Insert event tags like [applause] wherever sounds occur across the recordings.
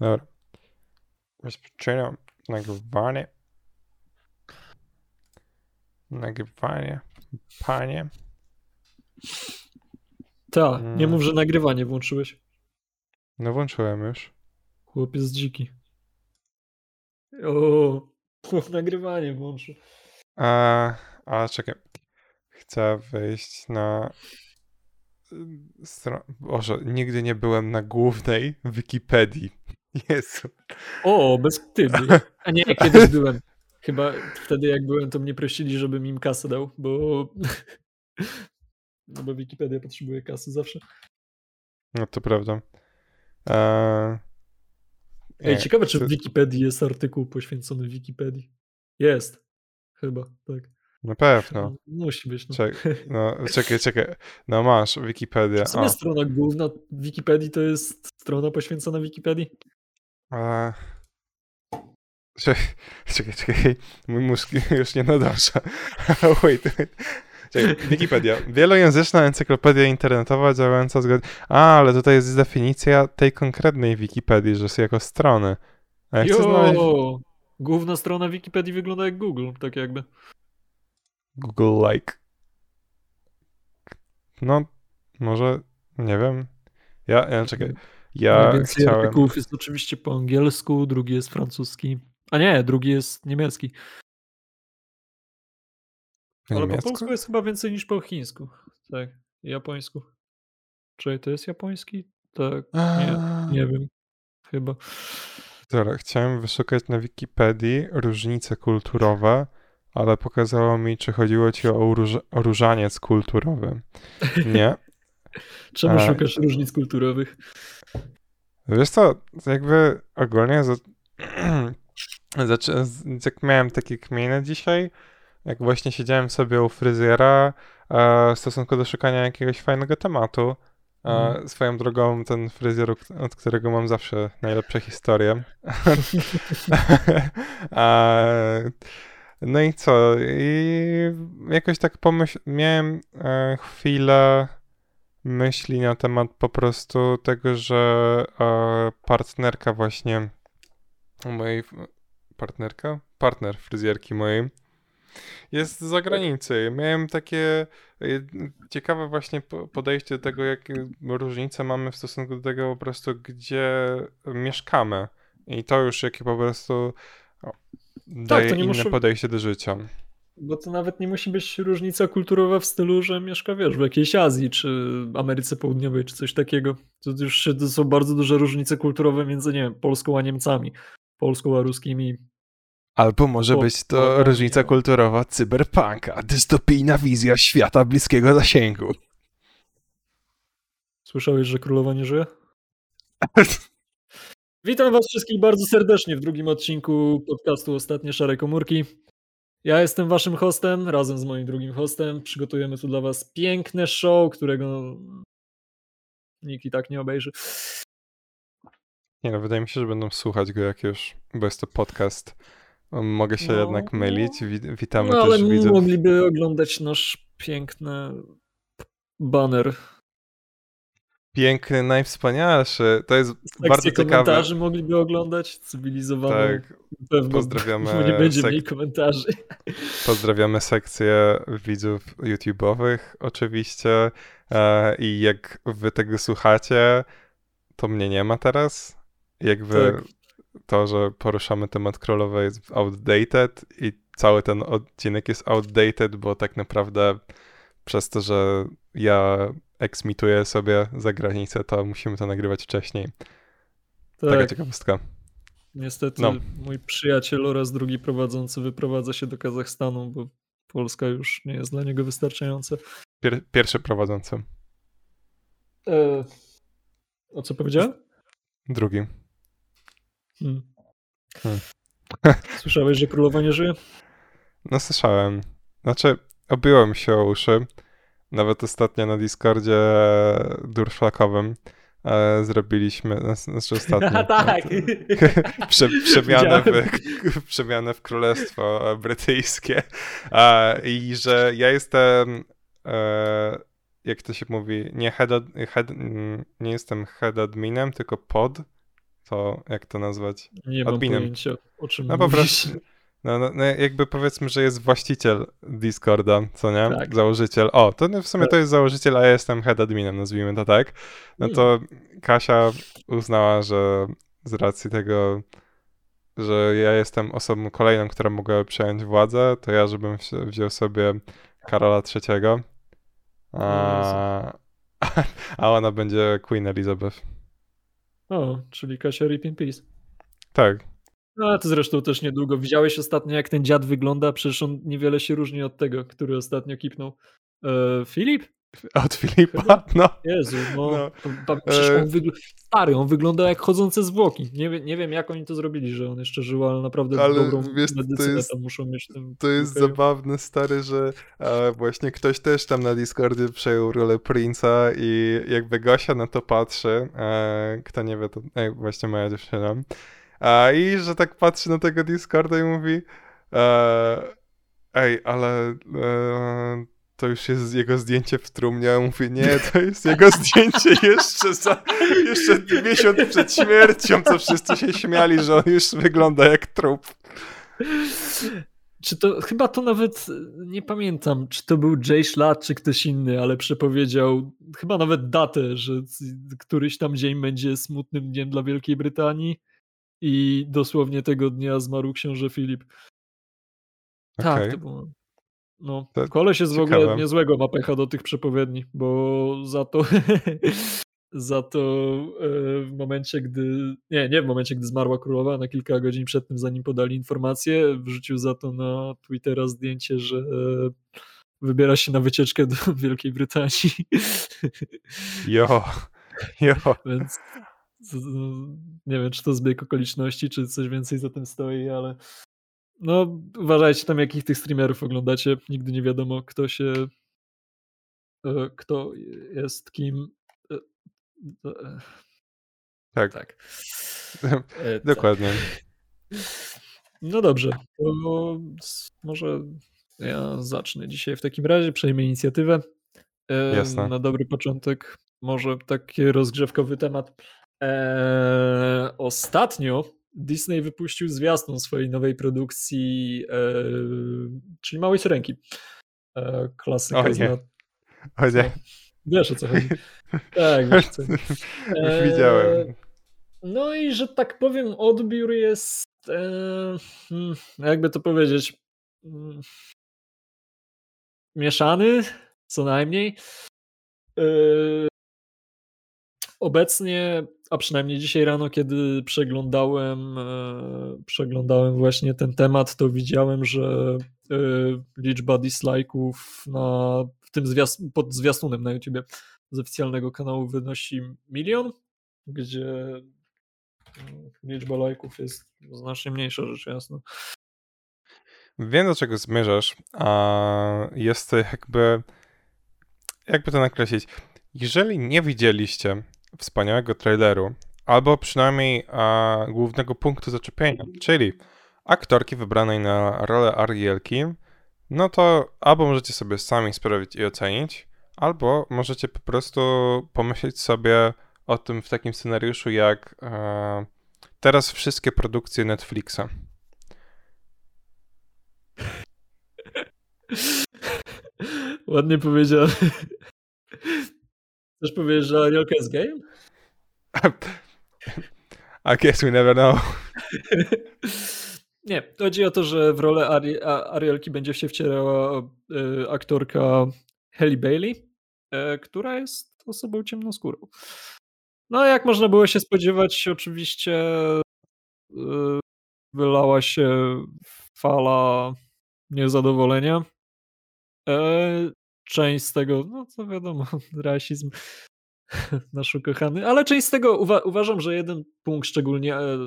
Dobra. Rozpoczynam nagrywanie. Nagrywanie. Panie. Ta, Mm. nie mów, że nagrywanie włączyłeś. No włączyłem już. Chłopiec dziki. O, nagrywanie włączył. A, ale czekaj. Chcę wejść na stronę. Boże, nigdy nie byłem na głównej Wikipedii. Jezu. O, bez wstydu. A nie, [laughs] kiedyś byłem. Chyba wtedy jak byłem, to mnie prosili, żebym im kasę dał, bo... [laughs] No bo Wikipedia potrzebuje kasy zawsze. No to prawda. Eee, Ej, ciekawe, czy w Wikipedii jest artykuł poświęcony Wikipedii. Jest. Chyba, tak. Na pewno. Musi być. No. Czek, [laughs] no, czekaj, czekaj. No masz, Wikipedia. W sumie O, strona główna Wikipedii to jest strona poświęcona Wikipedii? E, czekaj, czekaj. Mój mózg [laughs] już nie nadąża. [laughs] Wait, wait. Czekaj, Wikipedia. Wielojęzyczna encyklopedia internetowa działająca zgodnie... A, ale tutaj jest definicja tej konkretnej Wikipedii, że jest jako strony. A ja chcę znaleźć! Główna strona Wikipedii wygląda jak Google, tak jakby. Google like. No, może, nie wiem. Ja, ja czekaj. Ja Najwięcej chciałem... artykułów jest oczywiście po angielsku, drugi jest francuski. A nie, drugi jest niemiecki. Ale po polsku jest chyba więcej niż po chińsku. Tak, japońsku. Czy to jest japoński? Tak, nie, nie wiem. Chyba. Dobra, chciałem wyszukać na Wikipedii różnice kulturowe, ale pokazało mi, czy chodziło ci o, uróż- o różaniec kulturowy. Nie. [laughs] Czemu A- szukasz różnic kulturowych? Wiesz co, jakby ogólnie za... [clears throat] jak miałem takie kminy dzisiaj, jak właśnie siedziałem sobie u fryzjera e, w stosunku do szukania jakiegoś fajnego tematu. E, Mhm. Swoją drogą ten fryzjer, od- od którego mam zawsze najlepsze historie. [laughs] E, no i co? I jakoś tak pomyśl... Miałem e, chwilę myśli na temat po prostu tego, że e, partnerka właśnie mojej partnerka? Partner fryzjerki mojej jest z zagranicy. Miałem takie e, ciekawe właśnie po- podejście do tego, jakie różnice mamy w stosunku do tego po prostu, gdzie mieszkamy. I to już jakie po prostu o, daje nie inne muszę- podejście do życia. Bo to nawet nie musi być różnica kulturowa w stylu, że mieszka, wiesz, w jakiejś Azji, czy Ameryce Południowej, czy coś takiego. To już to są bardzo duże różnice kulturowe między, nie wiem, Polską a Niemcami, Polską a ruskimi. Albo może być to różnica nie kulturowa cyberpunka, dystopijna wizja świata bliskiego zasięgu. Słyszałeś, że królowa nie żyje? [laughs] Witam was wszystkich bardzo serdecznie w drugim odcinku podcastu Ostatnie Szare Komórki. Ja jestem waszym hostem, razem z moim drugim hostem. Przygotujemy tu dla was piękne show, którego nikt i tak nie obejrzy. Nie no, wydaje mi się, że będą słuchać go jak już, bo jest to podcast. Mogę się No. jednak mylić. Wi- Witamy No, ale też widzów. mogliby oglądać nasz piękny banner. Piękny, najwspanialszy. To jest Sekcję bardzo ciekawe. komentarzy mogliby oglądać, cywilizowaną. Tak, Pewno, pozdrawiamy [laughs] nie będzie sek- mniej komentarzy. [laughs] pozdrawiamy sekcję widzów YouTube'owych oczywiście. E, I jak wy tego słuchacie, to mnie nie ma teraz. Jakby Tak. to, że poruszamy temat królowej jest outdated i cały ten odcinek jest outdated, bo tak naprawdę przez to, że ja eksmituję sobie za granicę, to musimy to nagrywać wcześniej. Taka Tak, ciekawostka. niestety No. mój przyjaciel oraz drugi prowadzący wyprowadza się do Kazachstanu, bo Polska już nie jest dla niego wystarczająca. Pier pierwszy prowadzący. E, o co powiedziałem? Drugi. Hmm. Hmm. [laughs] Słyszałeś, że królowa nie żyje? No słyszałem. Znaczy, obiłem się o uszy. Nawet ostatnio na Discordzie durszlakowym e, zrobiliśmy, zna- znaczy ostatnio. [laughs] tak. [laughs] Prze, przemianę, w, [laughs] przemianę w królestwo brytyjskie. A, I że ja jestem, e, jak to się mówi, nie, head, ad, head, nie jestem head adminem, tylko pod to, jak to nazwać? Nie mam Adminem. pojęcia, o czym No po mówisz. prostu, no, no, no jakby powiedzmy, że jest właściciel Discorda, co nie? Tak. Założyciel. O, to no w sumie to jest założyciel, a ja jestem head adminem, nazwijmy to tak. No to Kasia uznała, że z racji tego, że ja jestem osobą kolejną, która mogła przejąć władzę, to ja, żebym wzi- wziął sobie Karola III. A, [laughs] a ona będzie Queen Elizabeth. O, czyli Kasia Rip in Peace. Tak. No, a to zresztą też niedługo. Widziałeś ostatnio, jak ten dziad wygląda? Przecież on niewiele się różni od tego, który ostatnio kipnął. E, Filip? Od Filipa? No. Jezu, no. No, to, to, przecież e- on. Stary, on wygląda jak chodzące zwłoki. Nie, nie wiem, jak oni to zrobili, że on jeszcze żył, ale naprawdę Ale dobrą wiesz, to medycynę jest- tam muszą mieć. Tym To jest UK. zabawne, stary, że e, właśnie ktoś też tam na Discordzie przejął rolę Prince'a i jakby Gosia na to patrzy, e, kto nie wie, to właśnie moja dziewczyna, a, i że tak patrzy na tego Discorda i mówi e, ej, ale e, to już jest jego zdjęcie w trumnie, a mówi, nie, to jest jego zdjęcie jeszcze za, jeszcze miesiąc przed śmiercią, co wszyscy się śmiali, że on już wygląda jak trup. Czy to, chyba to nawet, nie pamiętam, czy to był Jay Schlatt, czy ktoś inny, ale przepowiedział chyba nawet datę, że któryś tam dzień będzie smutnym dniem dla Wielkiej Brytanii i dosłownie tego dnia zmarł książę Filip. Tak, Okej. to było. No, To koleś jest w ogóle ciekawe. niezłego ma pecha do tych przepowiedni, bo za to [laughs] za to e, w momencie, gdy nie, nie w momencie, gdy zmarła królowa, na kilka godzin przed tym, zanim podali informację, wrzucił za to na Twittera zdjęcie, że e, wybiera się na wycieczkę do [laughs] Wielkiej Brytanii. Jo, jo. Więc nie wiem, czy to zbieg okoliczności, czy coś więcej za tym stoi, ale no uważajcie tam, jakich tych streamerów oglądacie. Nigdy nie wiadomo, kto się e, kto jest kim. E, e, Tak, Tak. [laughs] Dokładnie. tak. No dobrze, to może ja zacznę dzisiaj w takim razie, przejmę inicjatywę. Jasne. Na dobry początek, może taki rozgrzewkowy temat. E, ostatnio Disney wypuścił zwiastun swojej nowej produkcji, e, czyli Małej Syrenki. E, klasyka O nie. O nie. Wiesz o co chodzi. [laughs] Tak, wiesz co. E, Widziałem. No i że tak powiem, odbiór jest. E, hmm, jakby to powiedzieć. mm, mieszany, co najmniej. Obecnie, a przynajmniej dzisiaj rano, kiedy przeglądałem, e, przeglądałem właśnie ten temat, to widziałem, że e, liczba dislike'ów na tym zwiast, pod zwiastunem na YouTubie z oficjalnego kanału wynosi milion, gdzie mm, liczba lajków jest znacznie mniejsza, rzecz jasna. Wiem, do czego zmierzasz, a jest to jakby, jakby to nakreślić. Jeżeli nie widzieliście wspaniałego traileru, albo przynajmniej a, głównego punktu zaczepienia, czyli aktorki wybranej na rolę Arielki, no to albo możecie sobie sami sprawdzić i ocenić, albo możecie po prostu pomyśleć sobie o tym w takim scenariuszu jak e, teraz wszystkie produkcje Netflixa. Ładnie powiedziane. Chcesz powiedzieć, że Arielka jest gejem? [laughs] I guess we never know. [laughs] Nie, chodzi o to, że w rolę Ari Arielki będzie się wcierała e, aktorka Halle Bailey, e, która jest osobą ciemnoskórą. No, jak można było się spodziewać, oczywiście e, wylała się fala niezadowolenia. E, część z tego, no to wiadomo, [laughs] rasizm [laughs] nasz ukochany, ale część z tego uwa uważam, że jeden punkt szczególnie e,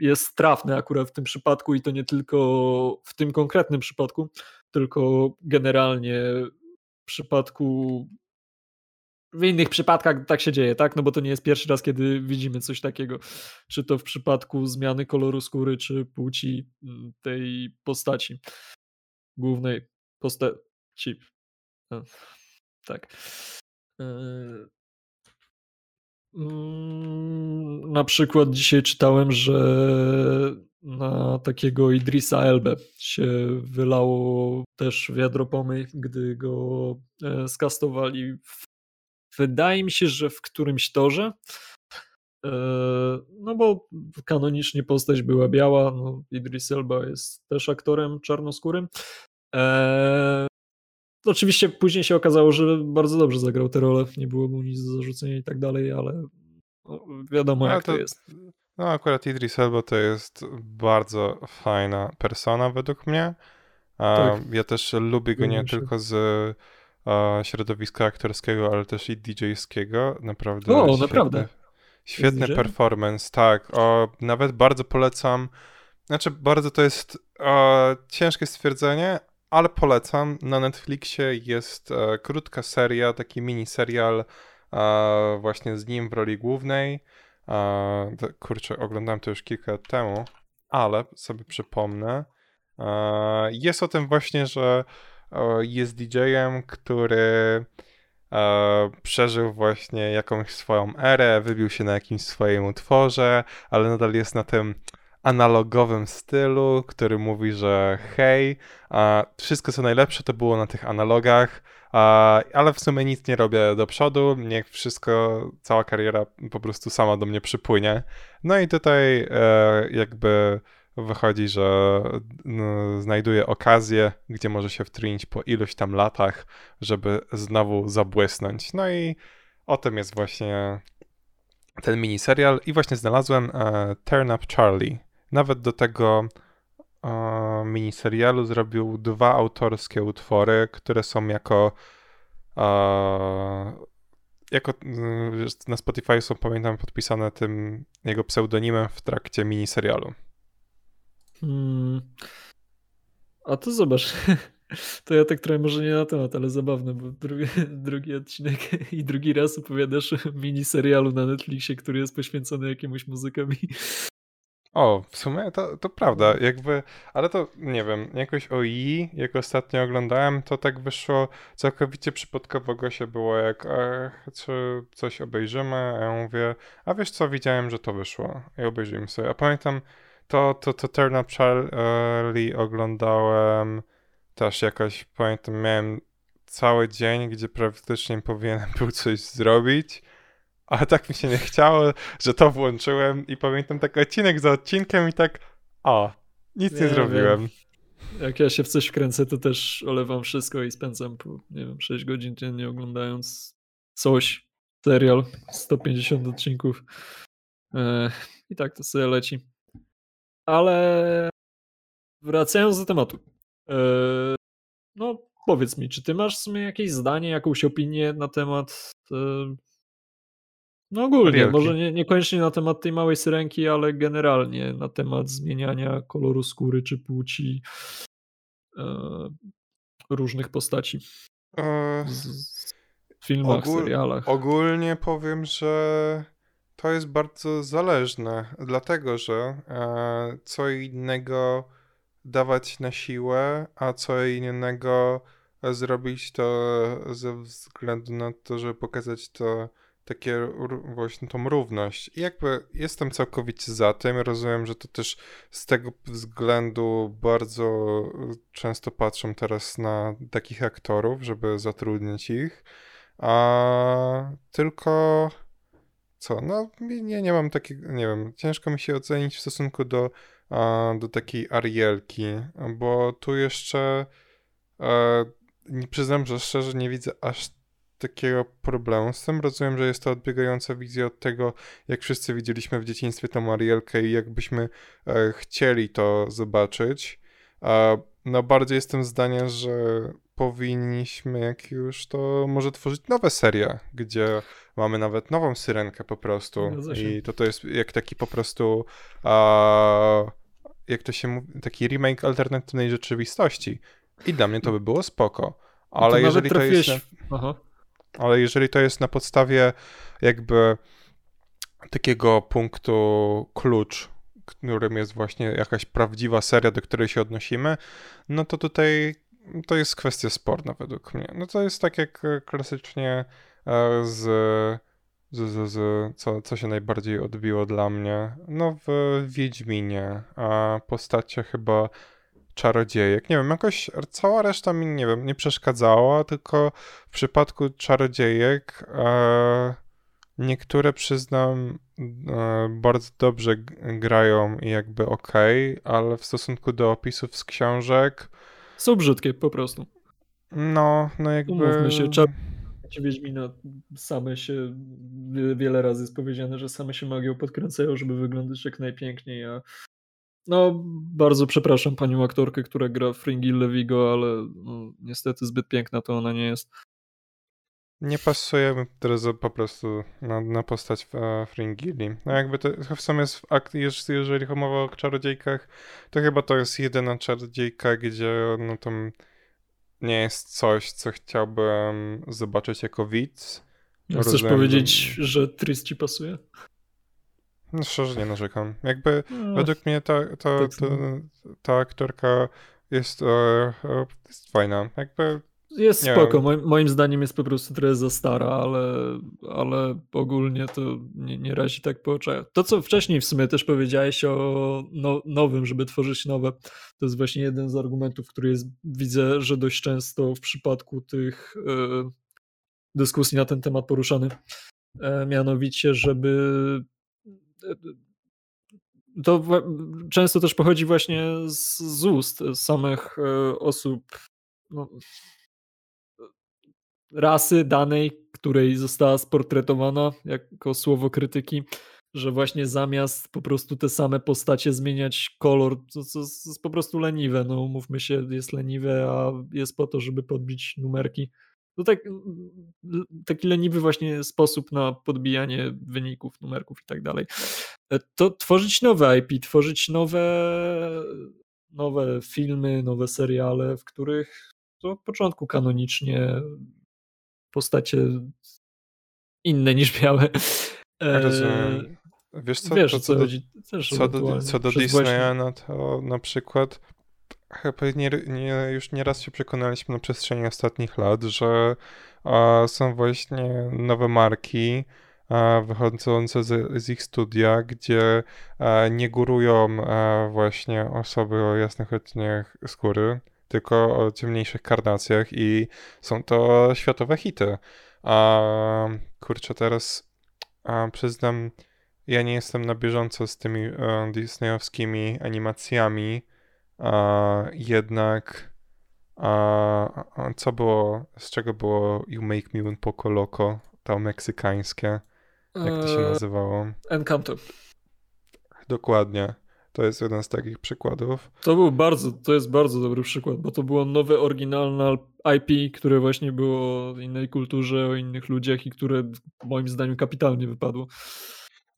jest trafny akurat w tym przypadku i to nie tylko w tym konkretnym przypadku, tylko generalnie w przypadku w innych przypadkach tak się dzieje, tak? No bo to nie jest pierwszy raz, kiedy widzimy coś takiego. Czy to w przypadku zmiany koloru skóry, czy płci mm, tej postaci. Głównej postaci. Tak. E, Mm, na przykład dzisiaj czytałem, że na takiego Idrisa Elbe się wylało też wiadro pomyj, gdy go e, skastowali. Wydaje mi się, że w którymś torze. E, no bo kanonicznie postać była biała. No, Idris Elba jest też aktorem czarnoskórym. Oczywiście później się okazało, że bardzo dobrze zagrał tę rolę. Nie było mu nic do zarzucenia i tak dalej, ale no, wiadomo jak to, to jest. No akurat Idris Elba to jest bardzo fajna persona według mnie. Tak. Ja też lubię go nie tylko z środowiska aktorskiego, ale też i DJ-skiego. Naprawdę. O, świetny, naprawdę. Świetny performance, tak. O, nawet bardzo polecam. Znaczy, bardzo to jest o, ciężkie stwierdzenie, ale polecam. Na Netflixie jest e, krótka seria, taki mini serial e, właśnie z nim w roli głównej. E, kurczę, oglądałem to już kilka lat temu, ale sobie przypomnę. E, jest o tym właśnie, że e, jest DJ-em, który e, przeżył właśnie jakąś swoją erę, wybił się na jakimś swoim utworze, ale nadal jest na tym analogowym stylu, który mówi, że hej, wszystko co najlepsze to było na tych analogach, ale w sumie nic nie robię do przodu, niech wszystko, cała kariera po prostu sama do mnie przypłynie. No i tutaj e, jakby wychodzi, że no, znajduje okazję, gdzie może się wtrynić po iluś tam latach, żeby znowu zabłysnąć. No i o tym jest właśnie ten miniserial i właśnie znalazłem e, Turn Up Charlie. Nawet do tego e, miniserialu zrobił dwa autorskie utwory, które są jako e, jako na Spotify są, pamiętam, podpisane tym jego pseudonimem w trakcie miniserialu. Hmm. A to zobacz. [laughs] To ja tak trochę może nie na temat, ale zabawne, bo drugi, [laughs] drugi odcinek i drugi raz opowiadasz miniserialu na Netflixie, który jest poświęcony jakiemuś muzykowi. O, w sumie to, to prawda, jakby, ale to nie wiem, jakoś o I, jak ostatnio oglądałem, to tak wyszło całkowicie przypadkowo się było jak, ach, czy coś obejrzymy, a ja mówię, a wiesz co, widziałem, że to wyszło i obejrzyjmy sobie, a pamiętam, to, to, to Turn Up Charlie oglądałem też jakoś, pamiętam, miałem cały dzień, gdzie praktycznie powinienem [laughs] był coś zrobić, ale tak mi się nie chciało, że to włączyłem i pamiętam taki odcinek za odcinkiem i tak, o, nic nie, nie zrobiłem. Wiem. Jak ja się w coś wkręcę, to też olewam wszystko i spędzam po, nie wiem, 6 godzin dziennie oglądając coś, serial, 150 odcinków. I tak to sobie leci. Ale wracając do tematu. No, powiedz mi, czy ty masz w sumie jakieś zdanie, jakąś opinię na temat no ogólnie, może nie, niekoniecznie na temat tej małej syrenki, ale generalnie na temat zmieniania koloru skóry czy płci e, różnych postaci. E, w filmach, ogól, serialach. Ogólnie powiem, że to jest bardzo zależne, dlatego że e, co innego dawać na siłę, a co innego zrobić to ze względu na to, żeby pokazać to takie właśnie tą równość. I jakby jestem całkowicie za tym. Rozumiem, że to też z tego względu bardzo często patrzą teraz na takich aktorów, żeby zatrudnić ich. A tylko co? No, nie, nie mam takiego, nie wiem, ciężko mi się ocenić w stosunku do, a, do takiej Arielki, bo tu jeszcze e, nie przyznam, że szczerze nie widzę aż takiego problemu z tym. Rozumiem, że jest to odbiegająca wizja od tego, jak wszyscy widzieliśmy w dzieciństwie tą Arielkę i jakbyśmy e, chcieli to zobaczyć. E, no bardziej jestem zdania, że powinniśmy jak już to może tworzyć nowe serie, gdzie mamy nawet nową syrenkę po prostu i to to jest jak taki po prostu a, jak to się mówi, taki remake alternatywnej rzeczywistości i dla mnie to by było spoko. Ale to jeżeli to jest... Aha ale jeżeli to jest na podstawie jakby takiego punktu klucz, którym jest właśnie jakaś prawdziwa seria, do której się odnosimy, no to tutaj to jest kwestia sporna według mnie. No to jest tak jak klasycznie e, z z, z, z, co, co się najbardziej odbiło dla mnie? No w Wiedźminie, a postacie chyba czarodziejek. Nie wiem, jakoś cała reszta mi, nie wiem, nie przeszkadzała, tylko w przypadku czarodziejek e, niektóre, przyznam, e, bardzo dobrze grają i jakby okej, okay, ale w stosunku do opisów z książek... Są brzydkie po prostu. No, no jakby... Umówmy się, czar Wiedźmina same się, wiele razy jest powiedziane, że same się magią podkręcają, żeby wyglądać jak najpiękniej, a no, bardzo przepraszam panią aktorkę, która gra Fringille Vigo, ale no, niestety zbyt piękna to ona nie jest. Nie pasuje teraz po prostu na, na postać e, Fringilli. No jakby to w sumie jest akt, jeżeli mowa o czarodziejkach, to chyba to jest jedyna czarodziejka, gdzie no tam nie jest coś, co chciałbym zobaczyć jako widz. Chcesz powiedzieć, że Tris ci pasuje? No szczerze nie narzekam. Jakby no, według mnie ta, ta, tak ta, ta aktorka jest, e, jest fajna. Jakby jest spoko. Moim, moim, zdaniem jest po prostu trochę za stara, ale, ale ogólnie to nie, nie razi tak po oczach. To, co wcześniej w sumie też powiedziałeś o no, nowym, żeby tworzyć nowe, to jest właśnie jeden z argumentów, który jest, widzę, że dość często w przypadku tych e, dyskusji na ten temat poruszany. E, mianowicie, żeby to często też pochodzi właśnie z, z ust samych e, osób, no, rasy danej, której została sportretowana jako słowo krytyki, że właśnie zamiast po prostu te same postacie zmieniać kolor, to, to jest po prostu leniwe. No, mówmy się, jest leniwe, a jest po to, żeby podbić numerki to tak, taki leniwy właśnie sposób na podbijanie wyników, numerków i tak dalej. E, to tworzyć nowe IP, tworzyć nowe, nowe filmy, nowe seriale, w których to od początku kanonicznie postacie inne niż białe. E, Rozumiem. Wiesz co, Wiesz, to, co, co, do, co, do, co do Disneya, właśnie... no to na przykład nie, nie, już nieraz się przekonaliśmy na przestrzeni ostatnich lat, że a, są właśnie nowe marki a, wychodzące z, z, ich studia, gdzie a, nie górują właśnie osoby o jasnych odcieniach skóry, tylko o ciemniejszych karnacjach i są to światowe hity. A kurczę, teraz a, przyznam, ja nie jestem na bieżąco z tymi e, disneyowskimi animacjami, jednak a, a co było, z czego było You Make Me Un Poco Loco, to meksykańskie, jak to się e, nazywało? Encanto. Dokładnie. To jest jeden z takich przykładów. To był bardzo, to jest bardzo dobry przykład, bo to było nowe, oryginalne IP, które właśnie było o innej kulturze, o innych ludziach i które moim zdaniem kapitalnie wypadło.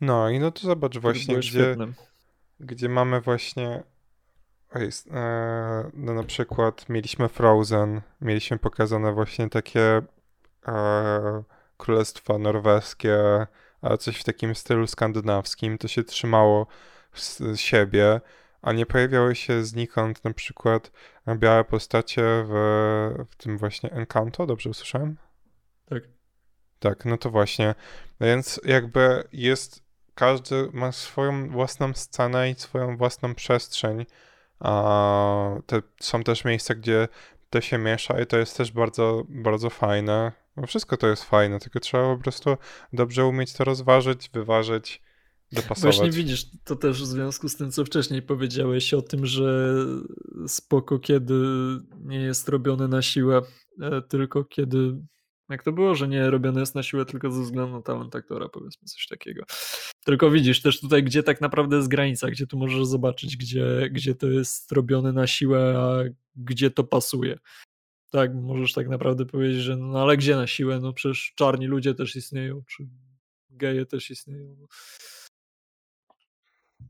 No i no to zobacz właśnie, gdzie, gdzie mamy właśnie no na przykład mieliśmy Frozen, mieliśmy pokazane właśnie takie e, królestwa norweskie, a coś w takim stylu skandynawskim, to się trzymało z, siebie, a nie pojawiały się znikąd na przykład białe postacie w, w tym właśnie Encanto, dobrze usłyszałem? Tak. Tak, no to właśnie. Więc jakby jest, każdy ma swoją własną scenę i swoją własną przestrzeń, a te są też miejsca, gdzie to się miesza i to jest też bardzo, bardzo fajne. No wszystko to jest fajne, tylko trzeba po prostu dobrze umieć to rozważyć, wyważyć, dopasować. Właśnie widzisz, to też w związku z tym, co wcześniej powiedziałeś o tym, że spoko, kiedy nie jest robione na siłę, e, tylko kiedy jak to było, że nie robione jest na siłę tylko ze względu na talent aktora, powiedzmy coś takiego. Tylko widzisz też tutaj, gdzie tak naprawdę jest granica, gdzie tu możesz zobaczyć, gdzie, gdzie to jest robione na siłę, a gdzie to pasuje. Tak, możesz tak naprawdę powiedzieć, że no ale gdzie na siłę? No przecież czarni ludzie też istnieją, czy geje też istnieją.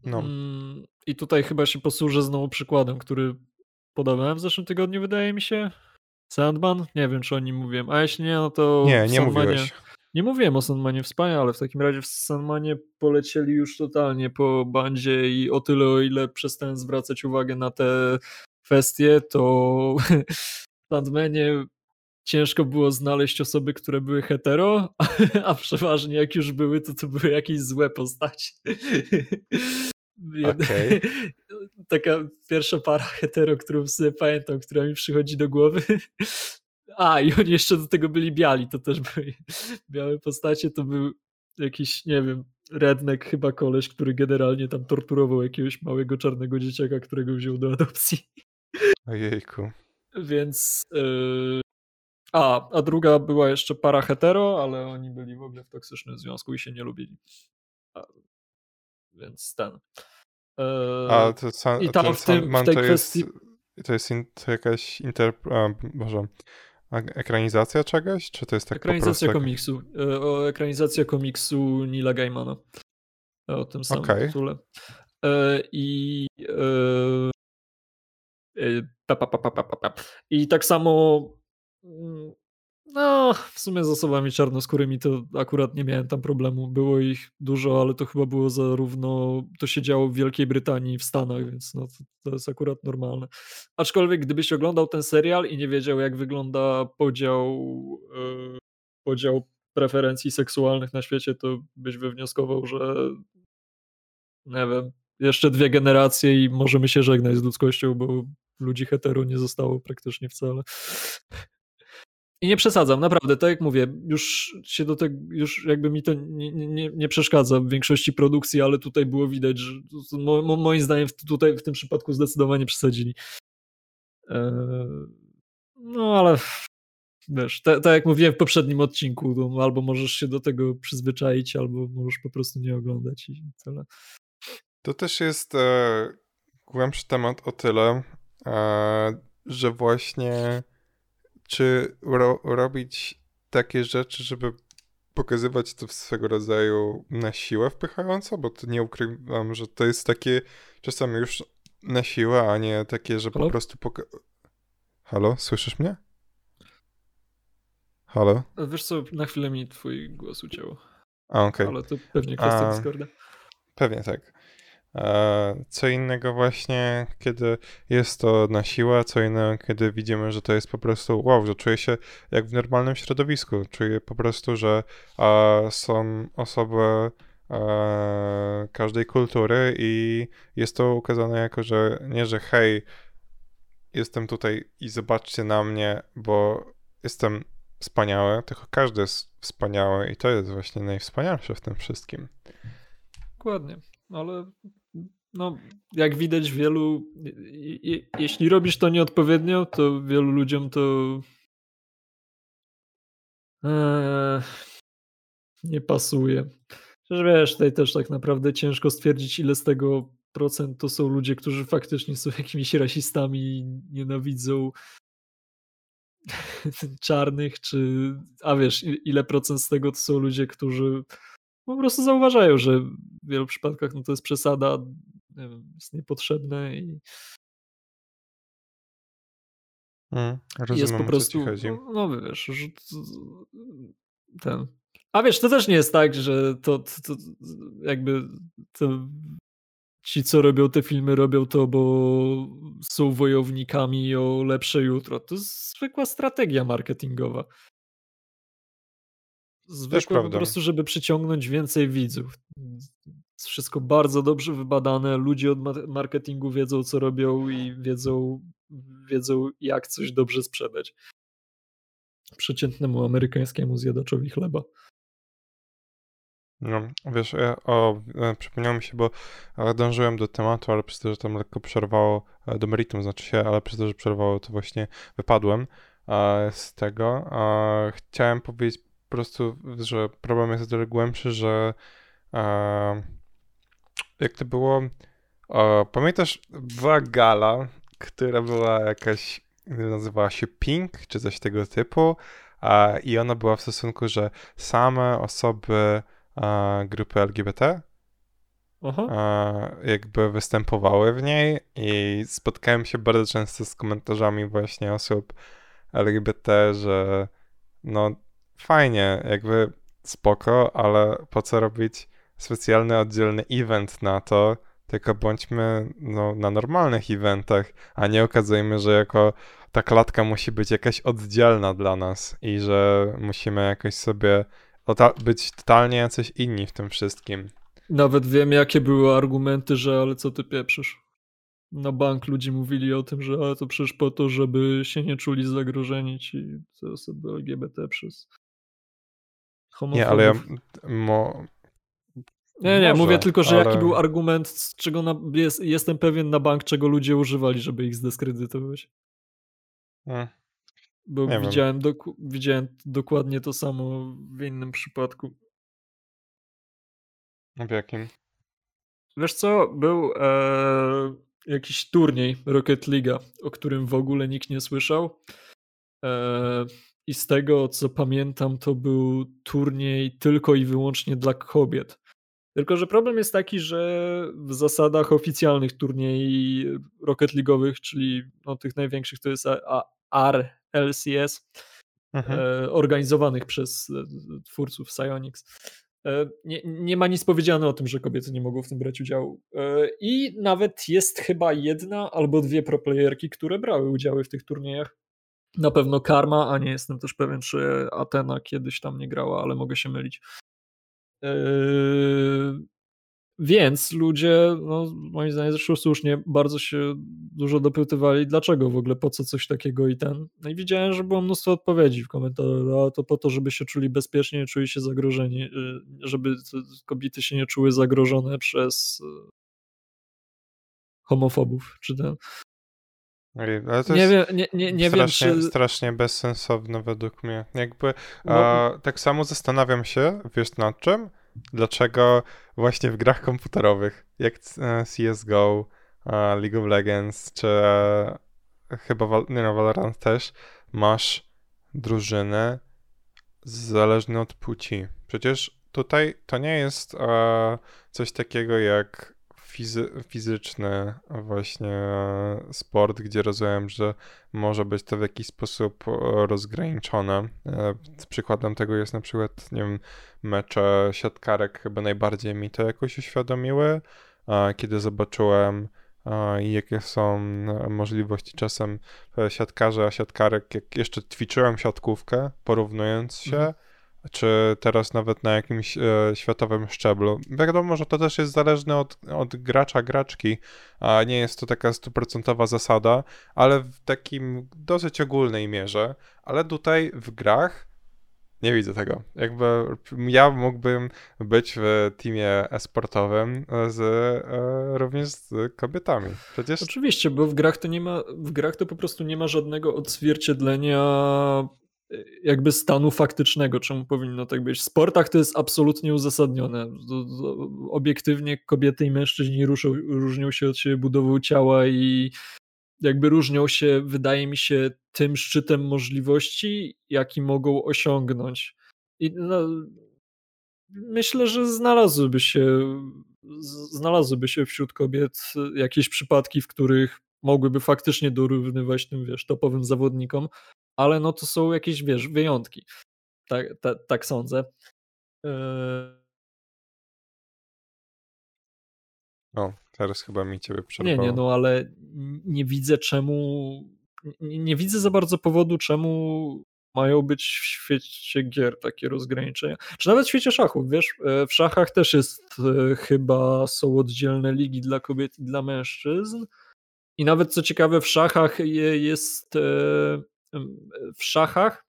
No. Mm, I tutaj chyba się posłużę znowu przykładem, który podawałem w zeszłym tygodniu, wydaje mi się. Sandman? Nie wiem, czy o nim mówiłem. A jeśli nie, no to. Nie, nie Sandmanie... mówiłeś. Nie mówiłem o Sandmanie w Spanie, ale w takim razie w Sandmanie polecieli już totalnie po bandzie i o tyle, o ile przestałem zwracać uwagę na te kwestie, to [laughs] w Sandmanie ciężko było znaleźć osoby, które były hetero, [laughs] a przeważnie jak już były, to to były jakieś złe postacie. [laughs] Okay. Taka pierwsza para [laughs] hetero, którą sobie pamiętam, która mi przychodzi do głowy. A, i oni jeszcze do tego byli biali, to też były [laughs] białe postacie, to był jakiś, nie wiem, redneck chyba koleś, który generalnie tam torturował jakiegoś małego czarnego dzieciaka, którego wziął do adopcji. [laughs] Ojejku. Więc yy, a, a druga była jeszcze para hetero, ale oni byli w ogóle w toksycznym związku i się nie lubili. A, więc ten. Eee, a to sam, I tam ten w, tym, w tej to kwestii... Jest, to jest in, to jakaś inter... Boże, ekranizacja czegoś? Czy to jest tak Ekranizacja komiksu. E, o, ekranizacja komiksu Nila Gaimana. O tym samym okay. tytule. E, I e, pa, pa, pa, pa, pa, I tak samo Mm, no, w sumie z osobami czarnoskórymi to akurat nie miałem tam problemu. Było ich dużo, ale to chyba było zarówno, to się działo w Wielkiej Brytanii w Stanach, więc no, to, to jest akurat normalne. Aczkolwiek gdybyś oglądał ten serial i nie wiedział jak wygląda podział, yy, podział preferencji seksualnych na świecie, to byś wywnioskował, że nie wiem, jeszcze dwie generacje i możemy się żegnać z ludzkością, bo ludzi hetero nie zostało praktycznie wcale. I nie przesadzam, naprawdę, tak jak mówię, już się do tego, już jakby mi to nie, nie, nie przeszkadza w większości produkcji, ale tutaj było widać, że mo, mo, moim zdaniem tutaj w tym przypadku zdecydowanie przesadzili. Eee, no ale wiesz, tak, tak jak mówiłem w poprzednim odcinku, albo możesz się do tego przyzwyczaić, albo możesz po prostu nie oglądać i tyle. To też jest e, głębszy temat o tyle, e, że właśnie czy ro robić takie rzeczy, żeby pokazywać to w swego rodzaju na siłę wpychająco, bo to nie ukrywam, że to jest takie czasami już na siłę, a nie takie, że Halo? po prostu poka Halo, słyszysz mnie? Halo? Wiesz co, na chwilę mi twój głos uciął. A, okej. Okay. Ale to pewnie kwestia a, Discorda. Pewnie tak. Co innego właśnie, kiedy jest to na siłę, co innego, kiedy widzimy, że to jest po prostu wow, że czuję się jak w normalnym środowisku. Czuję po prostu, że są osoby e, każdej kultury i jest to ukazane jako, że nie, że hej, jestem tutaj i zobaczcie na mnie, bo jestem wspaniały, tylko każdy jest wspaniały i to jest właśnie najwspanialsze w tym wszystkim. Dokładnie, ale no, jak widać, wielu. jeśli robisz to nieodpowiednio, to wielu ludziom to. Eee, nie pasuje. Przecież wiesz, tutaj też tak naprawdę ciężko stwierdzić, ile z tego procent to są ludzie, którzy faktycznie są [laughs] jakimiś rasistami i nienawidzą [laughs] czarnych, czy. A wiesz, ile procent z tego to są ludzie, którzy po prostu zauważają, że w wielu przypadkach no to jest przesada, nie wiem, jest niepotrzebne i mm, rozumiem, jest po prostu, no, no wiesz, że ten. A wiesz, to też nie jest tak, że to, to, to jakby to ci, co robią te filmy, robią to, bo są wojownikami o lepsze jutro. To jest zwykła strategia marketingowa. Zwykłe po prostu, żeby przyciągnąć więcej widzów. Jest wszystko bardzo dobrze wybadane. Ludzie od marketingu wiedzą, co robią i wiedzą, wiedzą jak coś dobrze sprzedać. Przeciętnemu amerykańskiemu zjadaczowi chleba. No, wiesz, ja, o, e, przypomniało mi się, bo e, dążyłem do tematu, ale przez to, że tam lekko przerwało, e, do meritum znaczy się, ale przez to, że przerwało, to właśnie wypadłem z tego. Chciałem powiedzieć po prostu, że problem jest o tyle głębszy, że jak to było, e, pamiętasz była gala, która była jakaś, nazywała się Pink, czy coś tego typu e, i ona była w stosunku, że same osoby e, grupy LGBT e, jakby występowały w niej i spotkałem się bardzo często z komentarzami właśnie osób LGBT, że no fajnie, jakby spoko, ale po co robić specjalny, oddzielny event na to, tylko bądźmy no, na normalnych eventach, a nie okazujmy, że jako ta klatka musi być jakaś oddzielna dla nas i że musimy jakoś sobie być totalnie jacyś inni w tym wszystkim. Nawet wiem, jakie były argumenty, że ale co ty pieprzysz. Na bank ludzie mówili o tym, że ale to przecież po to, żeby się nie czuli zagrożeni ci osoby LGBT przez homofobów. Nie, ale ja mo... Nie, nie, Może, mówię tylko, że ale... jaki był argument, z czego na, jest, jestem pewien na bank, czego ludzie używali, żeby ich zdyskredytować. Hmm. Bo widziałem, doku, widziałem dokładnie to samo w innym przypadku. W jakim? Wiesz co, był e, jakiś turniej Rocket League, o którym w ogóle nikt nie słyszał. E, I z tego co pamiętam, to był turniej tylko i wyłącznie dla kobiet. Tylko, że problem jest taki, że w zasadach oficjalnych turniej Rocket League'owych, czyli no, tych największych, to jest RLCS, mhm. e, organizowanych przez e, twórców Psyonix. E, nie, nie, ma nic powiedziane o tym, że kobiety nie mogą w tym brać udziału. I nawet jest chyba jedna albo dwie proplayerki, które brały udziały w tych turniejach. Na pewno Karma, a nie jestem też pewien, czy Atena kiedyś tam nie grała, ale mogę się mylić. E, więc ludzie, no, moim zdaniem zresztą słusznie, bardzo się dużo dopytywali, dlaczego w ogóle, po co coś takiego i ten. No i widziałem, że było mnóstwo odpowiedzi w komentarzach, to po to, żeby się czuli bezpiecznie, nie czuli się zagrożeni, y, żeby kobiety się nie czuły zagrożone przez homofobów, czy ten. Ale to nie jest wiem, nie, nie, nie strasznie, wiem, czy... strasznie bezsensowne według mnie. Jakby no. a, tak samo zastanawiam się, wiesz nad czym? dlaczego właśnie w grach komputerowych, jak e, CSGO, e, League of Legends, czy e, chyba nie no, Valorant też, masz drużyny zależne od płci. Przecież tutaj to nie jest coś takiego jak fizy fizyczny właśnie sport, gdzie rozumiem, że może być to w jakiś sposób rozgraniczone. Przykładem tego jest na przykład, nie wiem, mecze siatkarek chyba najbardziej mi to jakoś uświadomiły, kiedy zobaczyłem jakie są możliwości czasem siatkarza, a siatkarek, jak jeszcze ćwiczyłem siatkówkę, porównując się, mhm czy teraz nawet na jakimś e, światowym szczeblu. Wiadomo, że to też jest zależne od, od gracza, graczki, a nie jest to taka stuprocentowa zasada, ale w takim dosyć ogólnej mierze. Ale tutaj w grach nie widzę tego. Jakby ja mógłbym być w teamie esportowym z, e, również z kobietami. Przecież... Oczywiście, bo w grach to nie ma, w grach to po prostu nie ma żadnego odzwierciedlenia jakby stanu faktycznego, czemu powinno tak być. W sportach to jest absolutnie uzasadnione. Obiektywnie kobiety i mężczyźni ruszą, różnią się od siebie budową ciała i jakby różnią się, wydaje mi się, tym szczytem możliwości, jaki mogą osiągnąć. I no, myślę, że znalazłyby się, znalazłyby się wśród kobiet jakieś przypadki, w których mogłyby faktycznie dorównywać tym, wiesz, topowym zawodnikom, ale no to są jakieś, wiesz, wyjątki. Tak, tak, tak sądzę. Yy... O, teraz chyba mi ciebie przerwało. Nie, nie, no ale nie widzę czemu, nie, nie widzę za bardzo powodu, czemu mają być w świecie gier takie rozgraniczenia. Czy nawet w świecie szachów, wiesz, e, w szachach też jest e, chyba, są oddzielne ligi dla kobiet i dla mężczyzn i nawet co ciekawe w szachach jest w szachach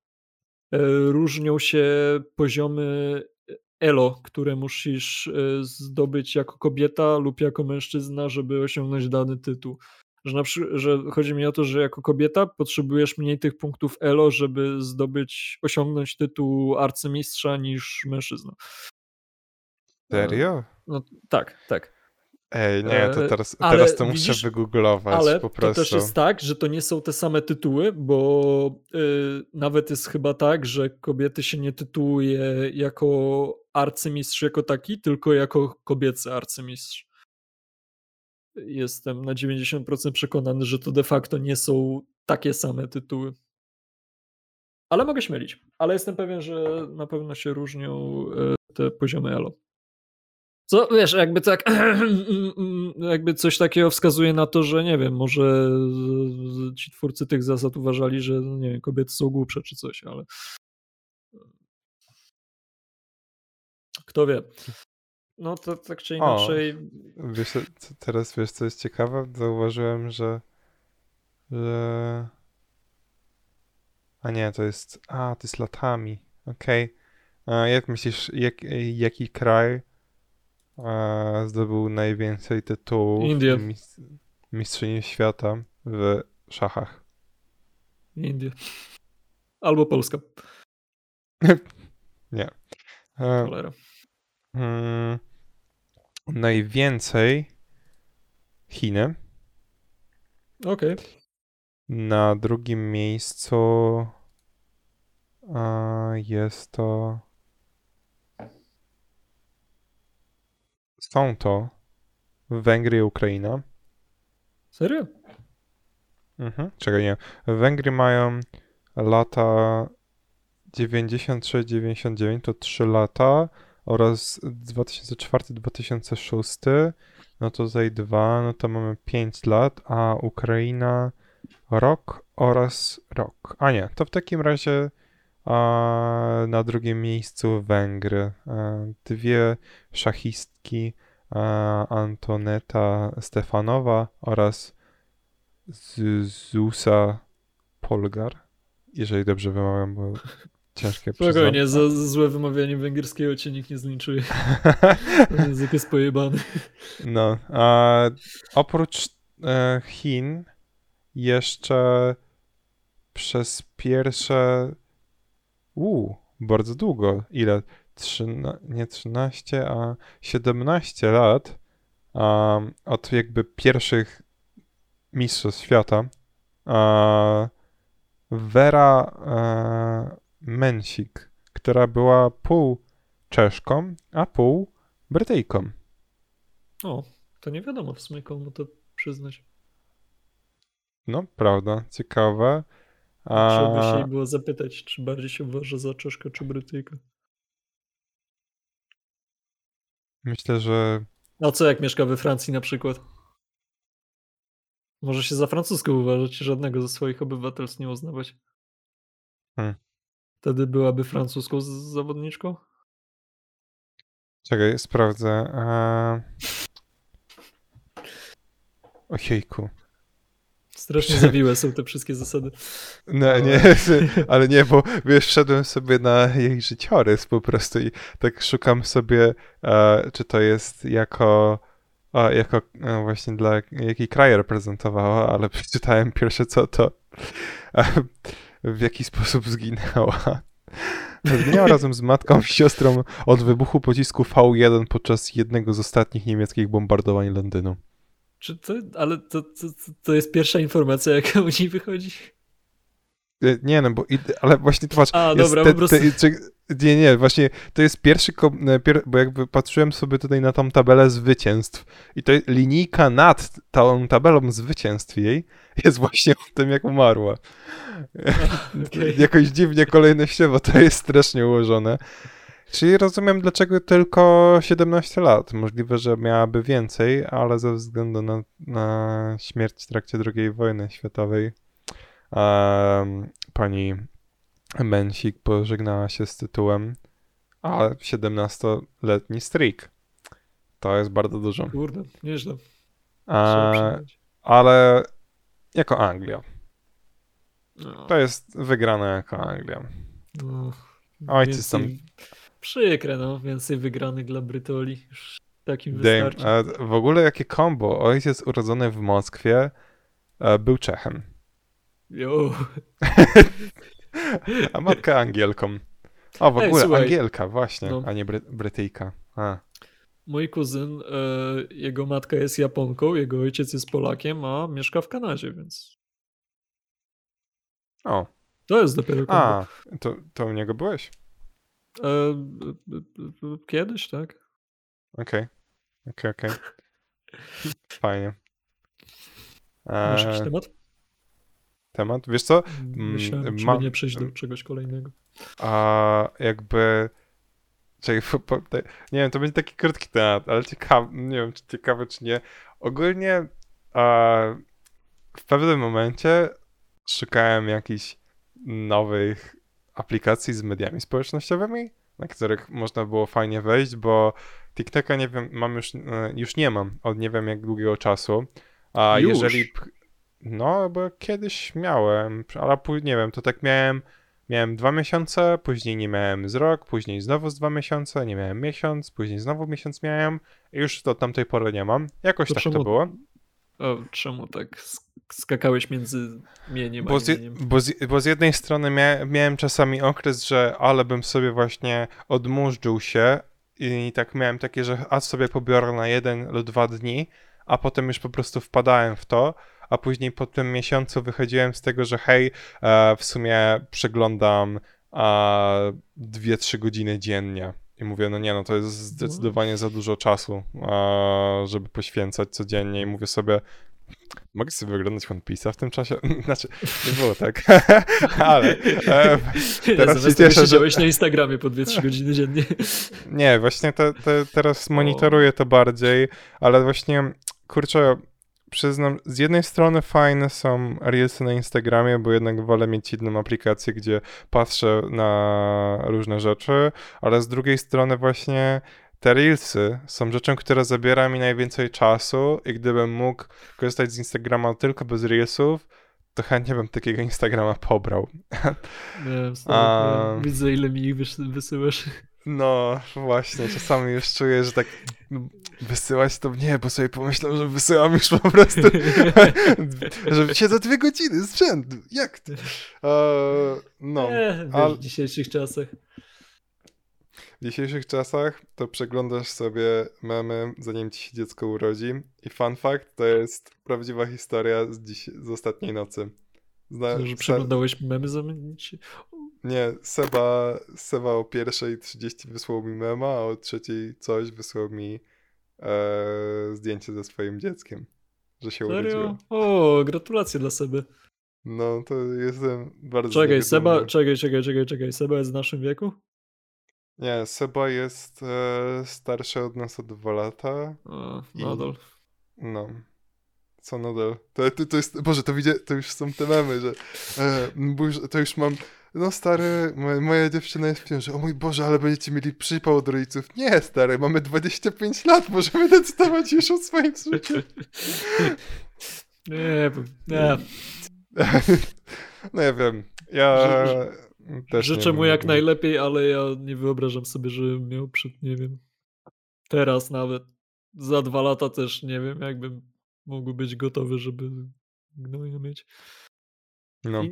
e, różnią się poziomy elo, które musisz e, zdobyć jako kobieta lub jako mężczyzna, żeby osiągnąć dany tytuł. Że, na przykład, że chodzi mi o to, że jako kobieta potrzebujesz mniej tych punktów elo, żeby zdobyć, osiągnąć tytuł arcymistrza niż mężczyzna. Serio? No tak, tak. Ej, nie, to e, teraz, ale teraz to widzisz, muszę wygooglować ale po prostu. to też jest tak, że to nie są te same tytuły, bo y, nawet jest chyba tak, że kobiety się nie tytułuje jako arcymistrz jako taki, tylko jako kobiecy arcymistrz. Jestem na 90% przekonany, że to de facto nie są takie same tytuły. Ale mogę mylić. Ale jestem pewien, że na pewno się różnią y, te poziomy elo. Co, wiesz, jakby tak, [clears throat] jakby coś takiego wskazuje na to, że nie wiem, może ci twórcy tych zasad uważali, że no nie wiem, kobiety są głupsze czy coś, ale kto wie. No to tak czy inaczej. O, wiesz, teraz wiesz, co jest ciekawe? Zauważyłem, że, że... A nie, to jest... A, to jest latami. Okej. Okay. Jak myślisz, jak, jaki kraj a, zdobył najwięcej tytułów India. mistrzyni świata w szachach? India. Albo Polska. [laughs] nie. E, Cholera. Hmm, najwięcej Chiny. Okej. Okay. Na drugim miejscu jest to. Są to Węgry i Ukraina. Serio? Mhm. Czekaj, nie. Węgry mają lata 93-99 to 3 lata oraz 2004-2006 no to tutaj 2, no to mamy 5 lat, a Ukraina rok oraz rok. A nie, to w takim razie a, na drugim miejscu Węgry. A, dwie szachistki a, Antoneta Stefanowa oraz Zusa Polgar. Jeżeli dobrze wymawiam, bo [laughs] ciężkie Spokojnie, za złe wymawianie węgierskiego cię nikt nie zlinczuje. [laughs] Język jest pojebany. No, a oprócz e, Chin jeszcze przez pierwsze u bardzo długo, ile? Trzyna, nie 13, a 17 lat um, od jakby pierwszych mistrzostw świata a, Vera e, Mensik, która była pół Czeszką, a pół Brytyjką. O, to nie wiadomo w sumie komu to przyznać. No, prawda, ciekawe. Trzeba by się jej było zapytać, czy bardziej się uważa za Czeszkę czy Brytyjkę. Myślę, że. A co jak mieszka we Francji na przykład? Może się za francuską uważać i żadnego ze swoich obywatelstw nie uznawać. Hmm. Wtedy byłaby francuską zawodniczką? Czekaj, sprawdzę. A... Ojejku. Strasznie zawiłe są te wszystkie zasady. No nie, [laughs] ale nie, bo wiesz, wszedłem sobie na jej życiorys po prostu i tak szukam sobie, e, czy to jest jako, jako e, właśnie dla jaki kraj reprezentowała, ale [laughs] przeczytałem pierwsze co to, e, w jaki sposób zginęła. Zginęła razem z matką i siostrą od wybuchu pocisku V1 podczas jednego z ostatnich niemieckich bombardowań Londynu. Czy to, ale to, to, to jest pierwsza informacja, jaka u niej wychodzi? E, nie, no bo, ale właśnie to patrz. A, dobra, te, po prostu. Te, nie, nie, właśnie to jest pierwszy, e, bo jakby patrzyłem sobie tutaj na tą tabelę zwycięstw i to linijka nad tą tabelą zwycięstw jej jest właśnie o tym, jak umarła. [laughs] Okay. Jakoś dziwnie kolejnościowo to jest strasznie ułożone. Czyli rozumiem, dlaczego tylko 17 lat. Możliwe, że miałaby więcej, ale ze względu na, na śmierć w trakcie II wojny światowej um, pani Mensik pożegnała się z tytułem, a 17-letni streak. To jest bardzo dużo. Kurde, nieźle. A, ale jako Anglia. No. To jest wygrane jako Anglia. No, Ojciec tam Przykre, no. Więcej wygranych dla Brytoli. Już takim wystarczy. A w ogóle jakie kombo. Ojciec urodzony w Moskwie e, był Czechem. Jo. [laughs] a matka Angielką. O, w Ej, ogóle słuchaj. Angielka, właśnie, no. a nie Bry Brytyjka. A. Mój kuzyn, e, jego matka jest Japonką, jego ojciec jest Polakiem, a mieszka w Kanadzie, więc. O. To jest dopiero kombo. A, to, to u niego byłeś? E, kiedyś, tak. Okej. Okej, okej. [laughs] Fajnie. Masz jakiś e, temat? Temat? Wiesz co? Myślałem, mm, ma... nie przejść do czegoś kolejnego. A jakby Czyli, nie wiem, to będzie taki krótki temat, ale ciekawy, nie wiem, czy ciekawy, czy nie. Ogólnie e, w pewnym momencie szukałem jakichś nowych aplikacji z mediami społecznościowymi, na których można było fajnie wejść, bo TikToka nie wiem, mam już, e, już nie mam od nie wiem jak długiego czasu. A już? jeżeli. No, bo kiedyś miałem, ale nie wiem, to tak miałem. Miałem dwa miesiące, później nie miałem z rok, później znowu z dwa miesiące, nie miałem miesiąc, później znowu miesiąc miałem i już do tamtej pory nie mam. Jakoś to tak czemu, to było. O, czemu tak skakałeś między mieniem bo a z, bo, z, bo z jednej strony mia, miałem czasami okres, że ale bym sobie właśnie odmurzył się i tak miałem takie, że a sobie pobiorę na jeden lub dwa dni, a potem już po prostu wpadałem w to, a później po tym miesiącu wychodziłem z tego, że hej, e, w sumie przeglądam e, 2-3 godziny dziennie. I mówię, no nie, no to jest zdecydowanie za dużo czasu, e, żeby poświęcać codziennie. I mówię sobie, Mogę sobie wyglądać One Piece'a w tym czasie? [laughs] Znaczy, nie było tak, [laughs] ale e, teraz się cieszę, że... na Instagramie po 2-3 [laughs] godziny dziennie. Nie, właśnie te, te, teraz monitoruję to bardziej, ale właśnie, kurczę, przyznam, z jednej strony fajne są Reelsy na Instagramie, bo jednak wolę mieć inną aplikację, gdzie patrzę na różne rzeczy, ale z drugiej strony właśnie te Reelsy są rzeczą, która zabiera mi najwięcej czasu i gdybym mógł korzystać z Instagrama tylko bez Reelsów, to chętnie bym takiego Instagrama pobrał. [laughs] A... Widzę, ile mi ich wysyłasz. No, właśnie, czasami już czuję, że tak no, wysyłać to nie, bo sobie pomyślałem, że wysyłam już po prostu, [laughs] że siedzę dwie godziny z rzędu. Jak to? Uh, no. Nie, wiesz, w dzisiejszych czasach. W dzisiejszych czasach to przeglądasz sobie memy, zanim ci się dziecko urodzi. I fun fact, to jest prawdziwa historia z, dziś, z ostatniej nocy. Zna, że przeglądałeś memy zamienić? Nie, Seba, Seba o pierwszej 30 wysłał mi mema, a o trzeciej coś wysłał mi e, zdjęcie ze swoim dzieckiem, że się Serio? urodziło. O, gratulacje dla Seby. No, to jestem bardzo Czekaj, Seba, czekaj, czekaj, czekaj, czekaj, Seba jest w naszym wieku? Nie, Seba jest e, starszy od nas o dwa lata. O, nadal. I, no. Co nadal? To, to, to jest, Boże, to, widzę, to już są te memy, że e, bo już, to już mam, no stary, moja, moja dziewczyna jest w ciąży, o mój Boże, ale będziecie mieli przypał od rodziców. Nie, stary, mamy 25 lat, możemy decydować już o swoim życiu. [laughs] Nie, nie. [laughs] No ja wiem, ja... Też Życzę mu jak najlepiej, ale ja nie wyobrażam sobie, że miał przed, nie wiem, teraz nawet, za dwa lata też nie wiem, jakbym mógł być gotowy, żeby gnoja mieć. No.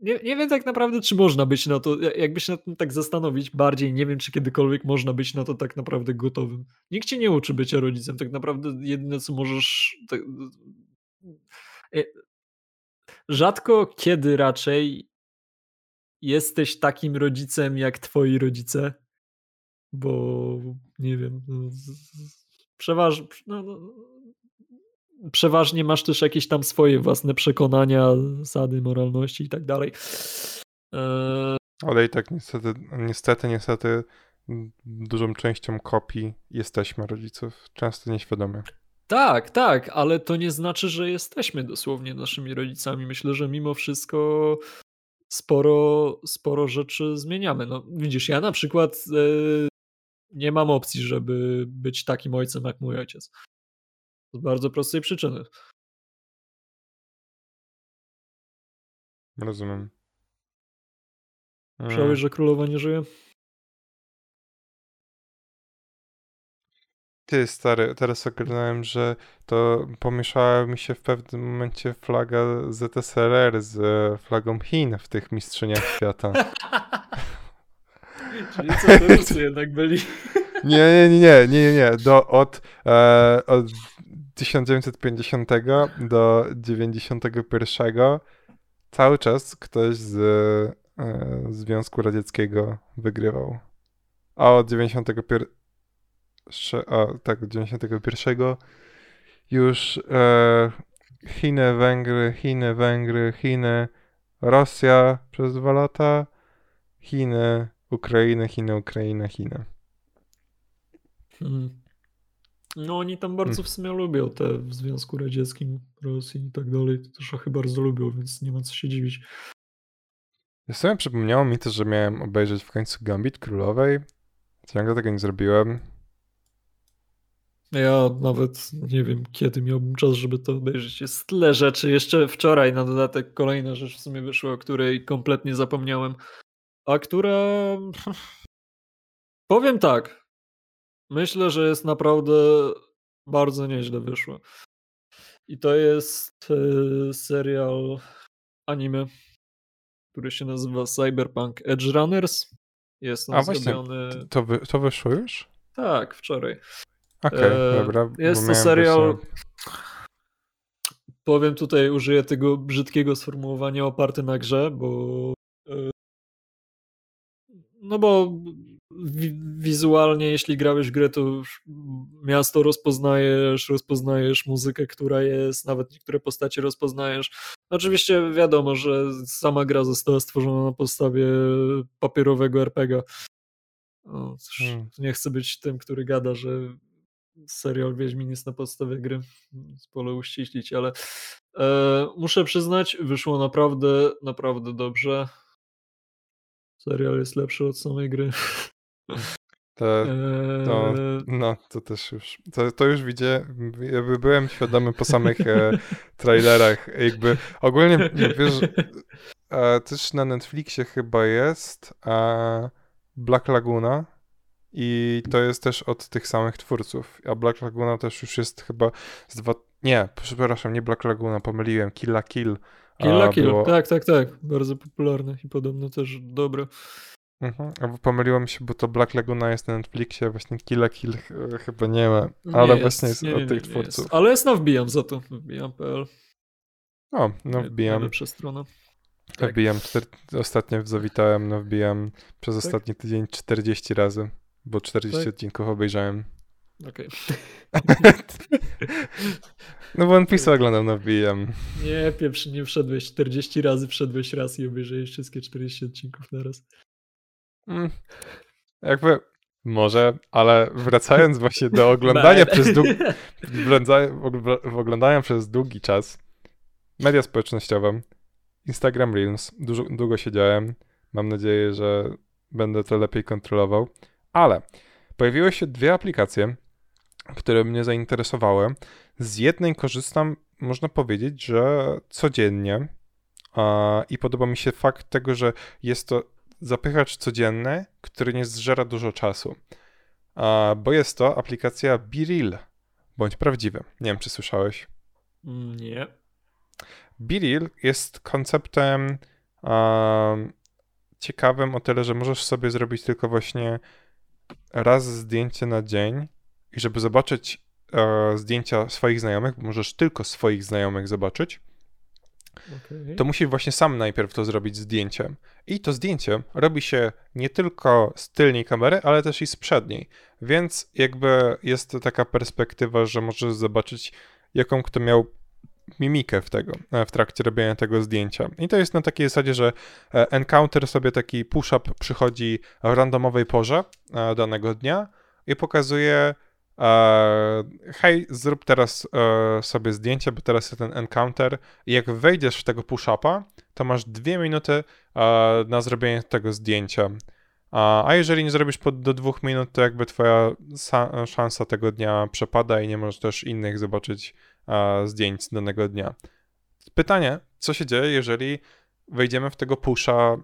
nie, nie wiem tak naprawdę, czy można być na to, jakby się na tym tak zastanowić bardziej, nie wiem, czy kiedykolwiek można być na to tak naprawdę gotowym. Nikt cię nie uczy bycia rodzicem, tak naprawdę jedyne, co możesz... Tak, e, rzadko kiedy raczej jesteś takim rodzicem jak twoi rodzice, bo nie wiem, no, przeważ, no, no, przeważnie masz też jakieś tam swoje własne przekonania, zasady, moralności i tak dalej. E, Ale i tak niestety, niestety, niestety dużą częścią kopii jesteśmy rodziców, często nieświadomie. Tak, tak, ale to nie znaczy, że jesteśmy dosłownie naszymi rodzicami. Myślę, że mimo wszystko sporo, sporo rzeczy zmieniamy. No, widzisz, ja na przykład yy, nie mam opcji, żeby być takim ojcem jak mój ojciec. Z bardzo prostej przyczyny. Rozumiem. Słyszałeś, że królowa nie żyje? Ty, stary, teraz ogarnąłem, że to pomieszała mi się w pewnym momencie flaga ZSRR z flagą Chin w tych mistrzyniach świata. [laughs] Czyli co, to [laughs] jednak byli? Nie, nie, nie, nie, nie, nie. Do, od, e, od 1950 do 91 cały czas ktoś z e, Związku Radzieckiego wygrywał. A od 91 a, tak, 91 już e, Chiny, Węgry, Chiny, Węgry, Chiny, Rosja przez dwa lata, Chiny, Ukraina, Chiny, Ukraina, Chiny. Hmm. No oni tam bardzo Hmm. w sumie lubią te w Związku Radzieckim, Rosji i tak dalej. To Szachy bardzo lubią, więc nie ma co się dziwić. W sumie przypomniało mi to, że miałem obejrzeć w końcu Gambit Królowej. Ciągle tego nie zrobiłem. Ja nawet nie wiem, kiedy miałbym czas, żeby to obejrzeć. Jest tyle rzeczy. Jeszcze wczoraj na dodatek kolejna rzecz w sumie wyszła, o której kompletnie zapomniałem. A która... [laughs] Powiem tak. Myślę, że jest naprawdę bardzo nieźle wyszła. I to jest e, serial anime, który się nazywa Cyberpunk Edge Runners. Jest on A właśnie, zrobiony... To, wy, to wyszło już? Tak, wczoraj. Okej, E, dobra. Jest to serial. Powiem tutaj, użyję tego brzydkiego sformułowania oparty na grze, bo. e, No bo wi- wizualnie, jeśli grałeś grę, to miasto rozpoznajesz, rozpoznajesz muzykę, która jest, nawet niektóre postacie rozpoznajesz. Oczywiście wiadomo, że sama gra została stworzona na podstawie papierowego RPG. O, Hmm. Nie chcę być tym, który gada, że serial Wiedźmin jest na podstawie gry. Wolę uściślić, ale e, muszę przyznać, wyszło naprawdę, naprawdę dobrze. Serial jest lepszy od samej gry. [laughs] To, to, Eee, no, to też już. To, to już widzę. Jakby byłem świadomy po samych e, [laughs] trailerach. Jakby ogólnie, wiesz, e, też na Netflixie chyba jest e, Black Laguna. I to jest też od tych samych twórców. A Black Laguna też już jest chyba z dwa. Nie, przepraszam, nie Black Laguna, pomyliłem. Kill Kill. Kill a, Kill, było- tak, tak, tak. Bardzo popularne i podobno też dobre. Mhm. A pomyliłem się, bo to Black Laguna jest na Netflixie, właśnie Kill Kill ch- chyba nie ma. Ale Nie właśnie jest nie, od tych twórców. Jest. Ale jest na wbijam za to. Wbijam.pl. O, no wbijam. Najlepsza strona. tak. Wbijam. Czter... Ostatnio zawitałem, no wbijam przez Tak? ostatni tydzień 40 razy, bo 40 Tak? odcinków obejrzałem. Okej. [laughs] No bo One Piece oglądam, no wbijam. Nie, pieprz, nie wszedłeś 40 razy, wszedłeś raz i obejrzałeś wszystkie 40 odcinków naraz. Mm. Jakby może, ale wracając właśnie do oglądania [laughs] przez długi, [laughs] oglądania przez długi czas media społecznościowe, Instagram Reels, dużo, długo siedziałem. Mam nadzieję, że będę to lepiej kontrolował. Ale pojawiły się dwie aplikacje, które mnie zainteresowały. Z jednej korzystam, można powiedzieć, że codziennie. I podoba mi się fakt tego, że jest to zapychacz codzienny, który nie zżera dużo czasu. Bo jest to aplikacja BeReal, bądź prawdziwy. Nie wiem, czy słyszałeś. Nie. BeReal jest konceptem ciekawym o tyle, że możesz sobie zrobić tylko właśnie raz zdjęcie na dzień i żeby zobaczyć e, zdjęcia swoich znajomych, bo możesz tylko swoich znajomych zobaczyć, Okay. to musisz właśnie sam najpierw to zrobić zdjęciem. I to zdjęcie robi się nie tylko z tylnej kamery, ale też i z przedniej. Więc jakby jest to taka perspektywa, że możesz zobaczyć, jaką kto miał mimikę w, tego, e, w trakcie robienia tego zdjęcia. I to jest na takiej zasadzie, że e, encounter sobie taki push-up przychodzi w randomowej porze e, danego dnia i pokazuje hej, zrób teraz sobie zdjęcie, bo teraz jest ten encounter i jak wejdziesz w tego push-upa, to masz dwie minuty na zrobienie tego zdjęcia. A, jeżeli nie zrobisz pod, do dwóch minut, to jakby twoja sa- szansa tego dnia przepada i nie możesz też innych zobaczyć zdjęć z danego dnia. Pytanie, co się dzieje, jeżeli wejdziemy w tego pusha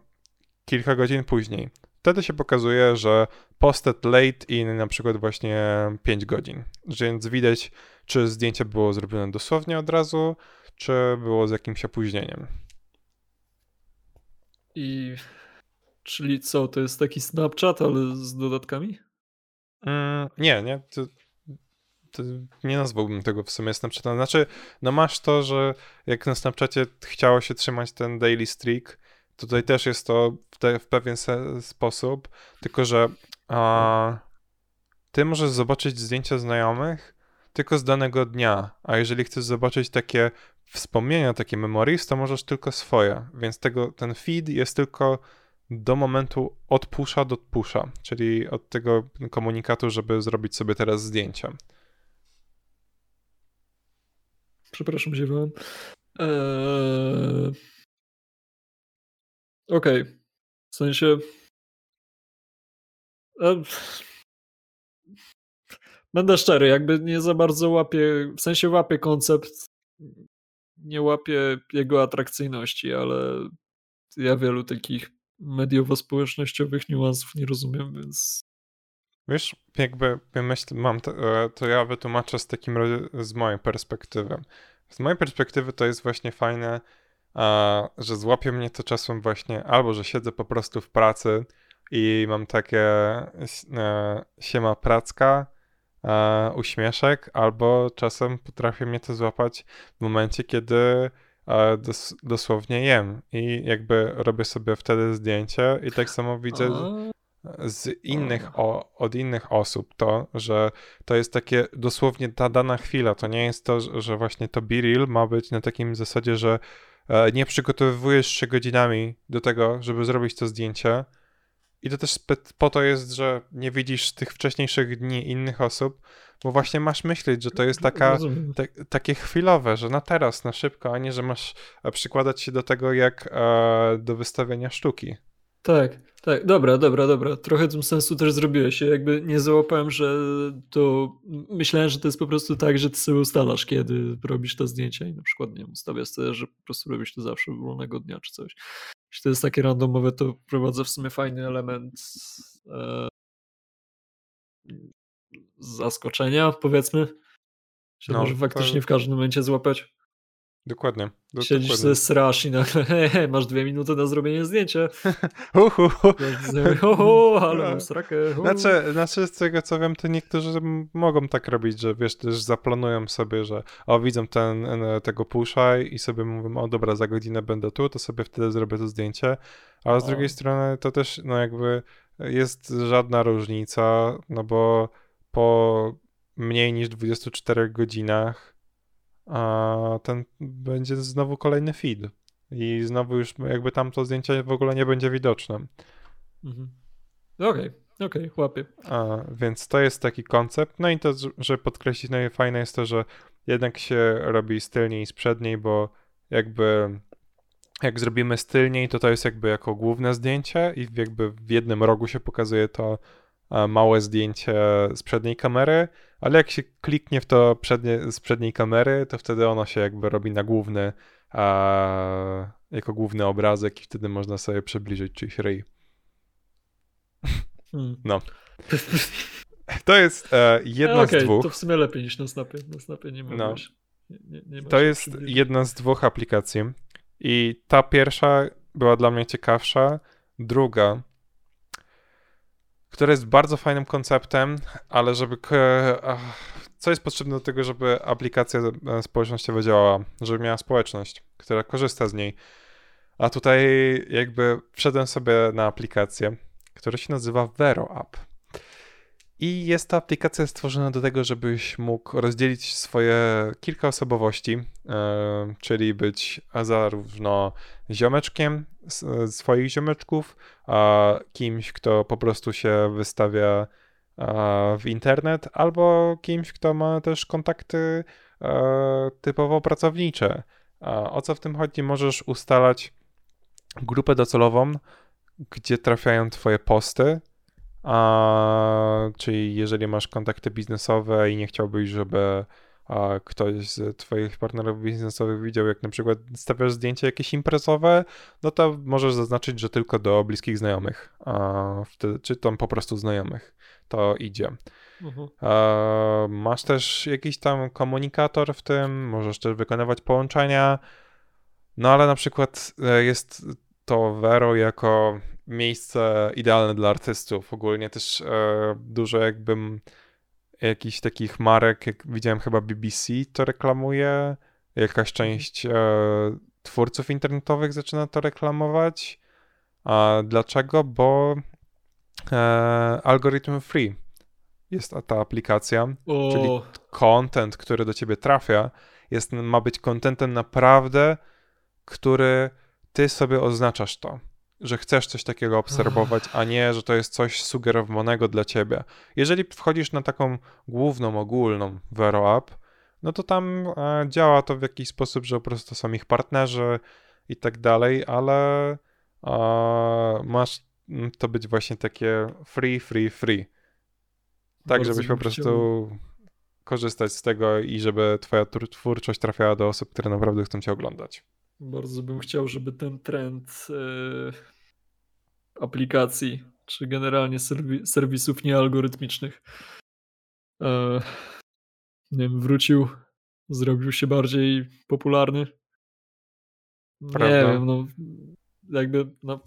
kilka godzin później? Wtedy się pokazuje, że posted late i na przykład właśnie 5 godzin. Więc widać, czy zdjęcie było zrobione dosłownie od razu, czy było z jakimś opóźnieniem. I czyli co, to jest taki Snapchat, ale z dodatkami? Mm, nie, nie. To nie nazwałbym tego w sumie Snapchatem. Znaczy, no masz to, że jak na Snapchacie chciało się trzymać ten daily streak, tutaj też jest to w, te, w pewien sposób, tylko że a, ty możesz zobaczyć zdjęcia znajomych tylko z danego dnia, a jeżeli chcesz zobaczyć takie wspomnienia, takie memories, to możesz tylko swoje, więc tego, ten feed jest tylko do momentu od pusha do pusha, czyli od tego komunikatu, żeby zrobić sobie teraz zdjęcia. Przepraszam, ziewałem. Eee... Okej. Okay. W sensie. Eee... Będę szczery, jakby nie za bardzo łapię, w sensie łapię koncept, nie łapię jego atrakcyjności, ale ja wielu takich mediowo-społecznościowych niuansów nie rozumiem, więc... Wiesz, jakby myśl, mam to, e, to ja wytłumaczę z takim z mojej perspektywy. Z mojej perspektywy to jest właśnie fajne, że złapie mnie to czasem właśnie, albo że siedzę po prostu w pracy i mam takie e, siema pracka, e, uśmieszek, albo czasem potrafi mnie to złapać w momencie, kiedy e, dos dosłownie jem i jakby robię sobie wtedy zdjęcie i tak samo widzę z innych, o, od innych osób to, że to jest takie dosłownie ta dana chwila, to nie jest to, że właśnie to be real ma być na takim zasadzie, że e, nie przygotowujesz się godzinami do tego, żeby zrobić to zdjęcie, i to też po to jest, że nie widzisz tych wcześniejszych dni innych osób, bo właśnie masz myśleć, że to jest taka, [clears throat] te, takie chwilowe, że na teraz, na szybko, a nie, że masz e, przykładać się do tego jak e, do wystawienia sztuki. Tak, tak, dobra, dobra, dobra. Trochę tym sensu też zrobiłeś. Ja jakby nie załapałem, że to. Myślałem, że to jest po prostu tak, że ty sobie ustalasz, kiedy robisz to zdjęcie i na przykład nie wiem, ustawiasz sobie, że po prostu robisz to zawsze wolnego dnia czy coś. Jeśli to jest takie randomowe, to wprowadza w sumie fajny element e, zaskoczenia, powiedzmy. Że no, może faktycznie w każdym momencie złapać. Dokładnie. Do, Siedzisz dokładnie. ze strasz i nagle [laughs] he, masz dwie minuty na zrobienie zdjęcia. [laughs] Uhu. Ho, [laughs] ale mam srakę. Znaczy, znaczy, z tego co wiem, to niektórzy mogą tak robić, że wiesz, też zaplanują sobie, że o, widzą ten, tego pusha i sobie mówią, o dobra, za godzinę będę tu, to sobie wtedy zrobię to zdjęcie. Ale z drugiej strony to też, no jakby jest żadna różnica, no bo po mniej niż 24 godzinach a ten będzie znowu kolejny feed. I znowu już jakby tam to zdjęcie w ogóle nie będzie widoczne. Mhm. Okej, okay, okej, okay, łapię. A, więc to jest taki koncept. No i to, że podkreślić, no i fajne jest to, że jednak się robi stylniej i sprzedniej, bo jakby jak zrobimy stylniej, to to jest jakby jako główne zdjęcie i jakby w jednym rogu się pokazuje to małe zdjęcie z przedniej kamery, ale jak się kliknie w to przednie, z przedniej kamery, to wtedy ono się jakby robi na główny, jako główny obrazek i wtedy można sobie przybliżyć czyjś ryj. Hmm. No. [laughs] To jest e, jedna okay, z dwóch. To w sumie lepiej niż na Snapie. Na Snapie nie ma. No. Nie, nie, to jest jedna z dwóch aplikacji. I ta pierwsza była dla mnie ciekawsza. Druga które jest bardzo fajnym konceptem, ale żeby. Co jest potrzebne do tego, żeby aplikacja e, społecznościowa działała, żeby miała społeczność, która korzysta z niej. A tutaj jakby wszedłem sobie na aplikację, która się nazywa Vero App. I jest to aplikacja stworzona do tego, żebyś mógł rozdzielić swoje kilka osobowości, yy, czyli być zarówno ziomeczkiem swoich ziomeczków, a kimś, kto po prostu się wystawia w internet, albo kimś, kto ma też kontakty typowo pracownicze. O co w tym chodzi? Możesz ustalać grupę docelową, gdzie trafiają Twoje posty, czyli jeżeli masz kontakty biznesowe i nie chciałbyś, żeby ktoś z twoich partnerów biznesowych widział, jak na przykład stawiasz zdjęcie jakieś imprezowe, no to możesz zaznaczyć, że tylko do bliskich znajomych, wtedy, czy tam po prostu znajomych. To idzie. A, masz też jakiś tam komunikator w tym, możesz też wykonywać połączenia, no ale na przykład e, jest to Vero jako miejsce idealne dla artystów. Ogólnie też e, dużo jakbym jakichś takich marek, jak widziałem chyba BBC to reklamuje, jakaś mhm. część e, twórców internetowych zaczyna to reklamować. A dlaczego? Bo e, algorytm free jest ta aplikacja, o. czyli content, który do ciebie trafia, jest, ma być contentem naprawdę, który ty sobie oznaczasz to. Że chcesz coś takiego obserwować, a nie, że to jest coś sugerowanego dla ciebie. Jeżeli wchodzisz na taką główną, ogólną Vero App, no to tam e, działa to w jakiś sposób, że po prostu są ich partnerzy i tak dalej, ale e, masz to być właśnie takie free, free, free. Tak, Bardzo żebyś po prostu korzystać z tego i żeby twoja twórczość trafiała do osób, które naprawdę chcą cię oglądać. Bardzo bym chciał, żeby ten trend e, aplikacji, czy generalnie serwi serwisów niealgorytmicznych e, nie wiem, wrócił, zrobił się bardziej popularny. Prawda. Nie wiem, no jakby, no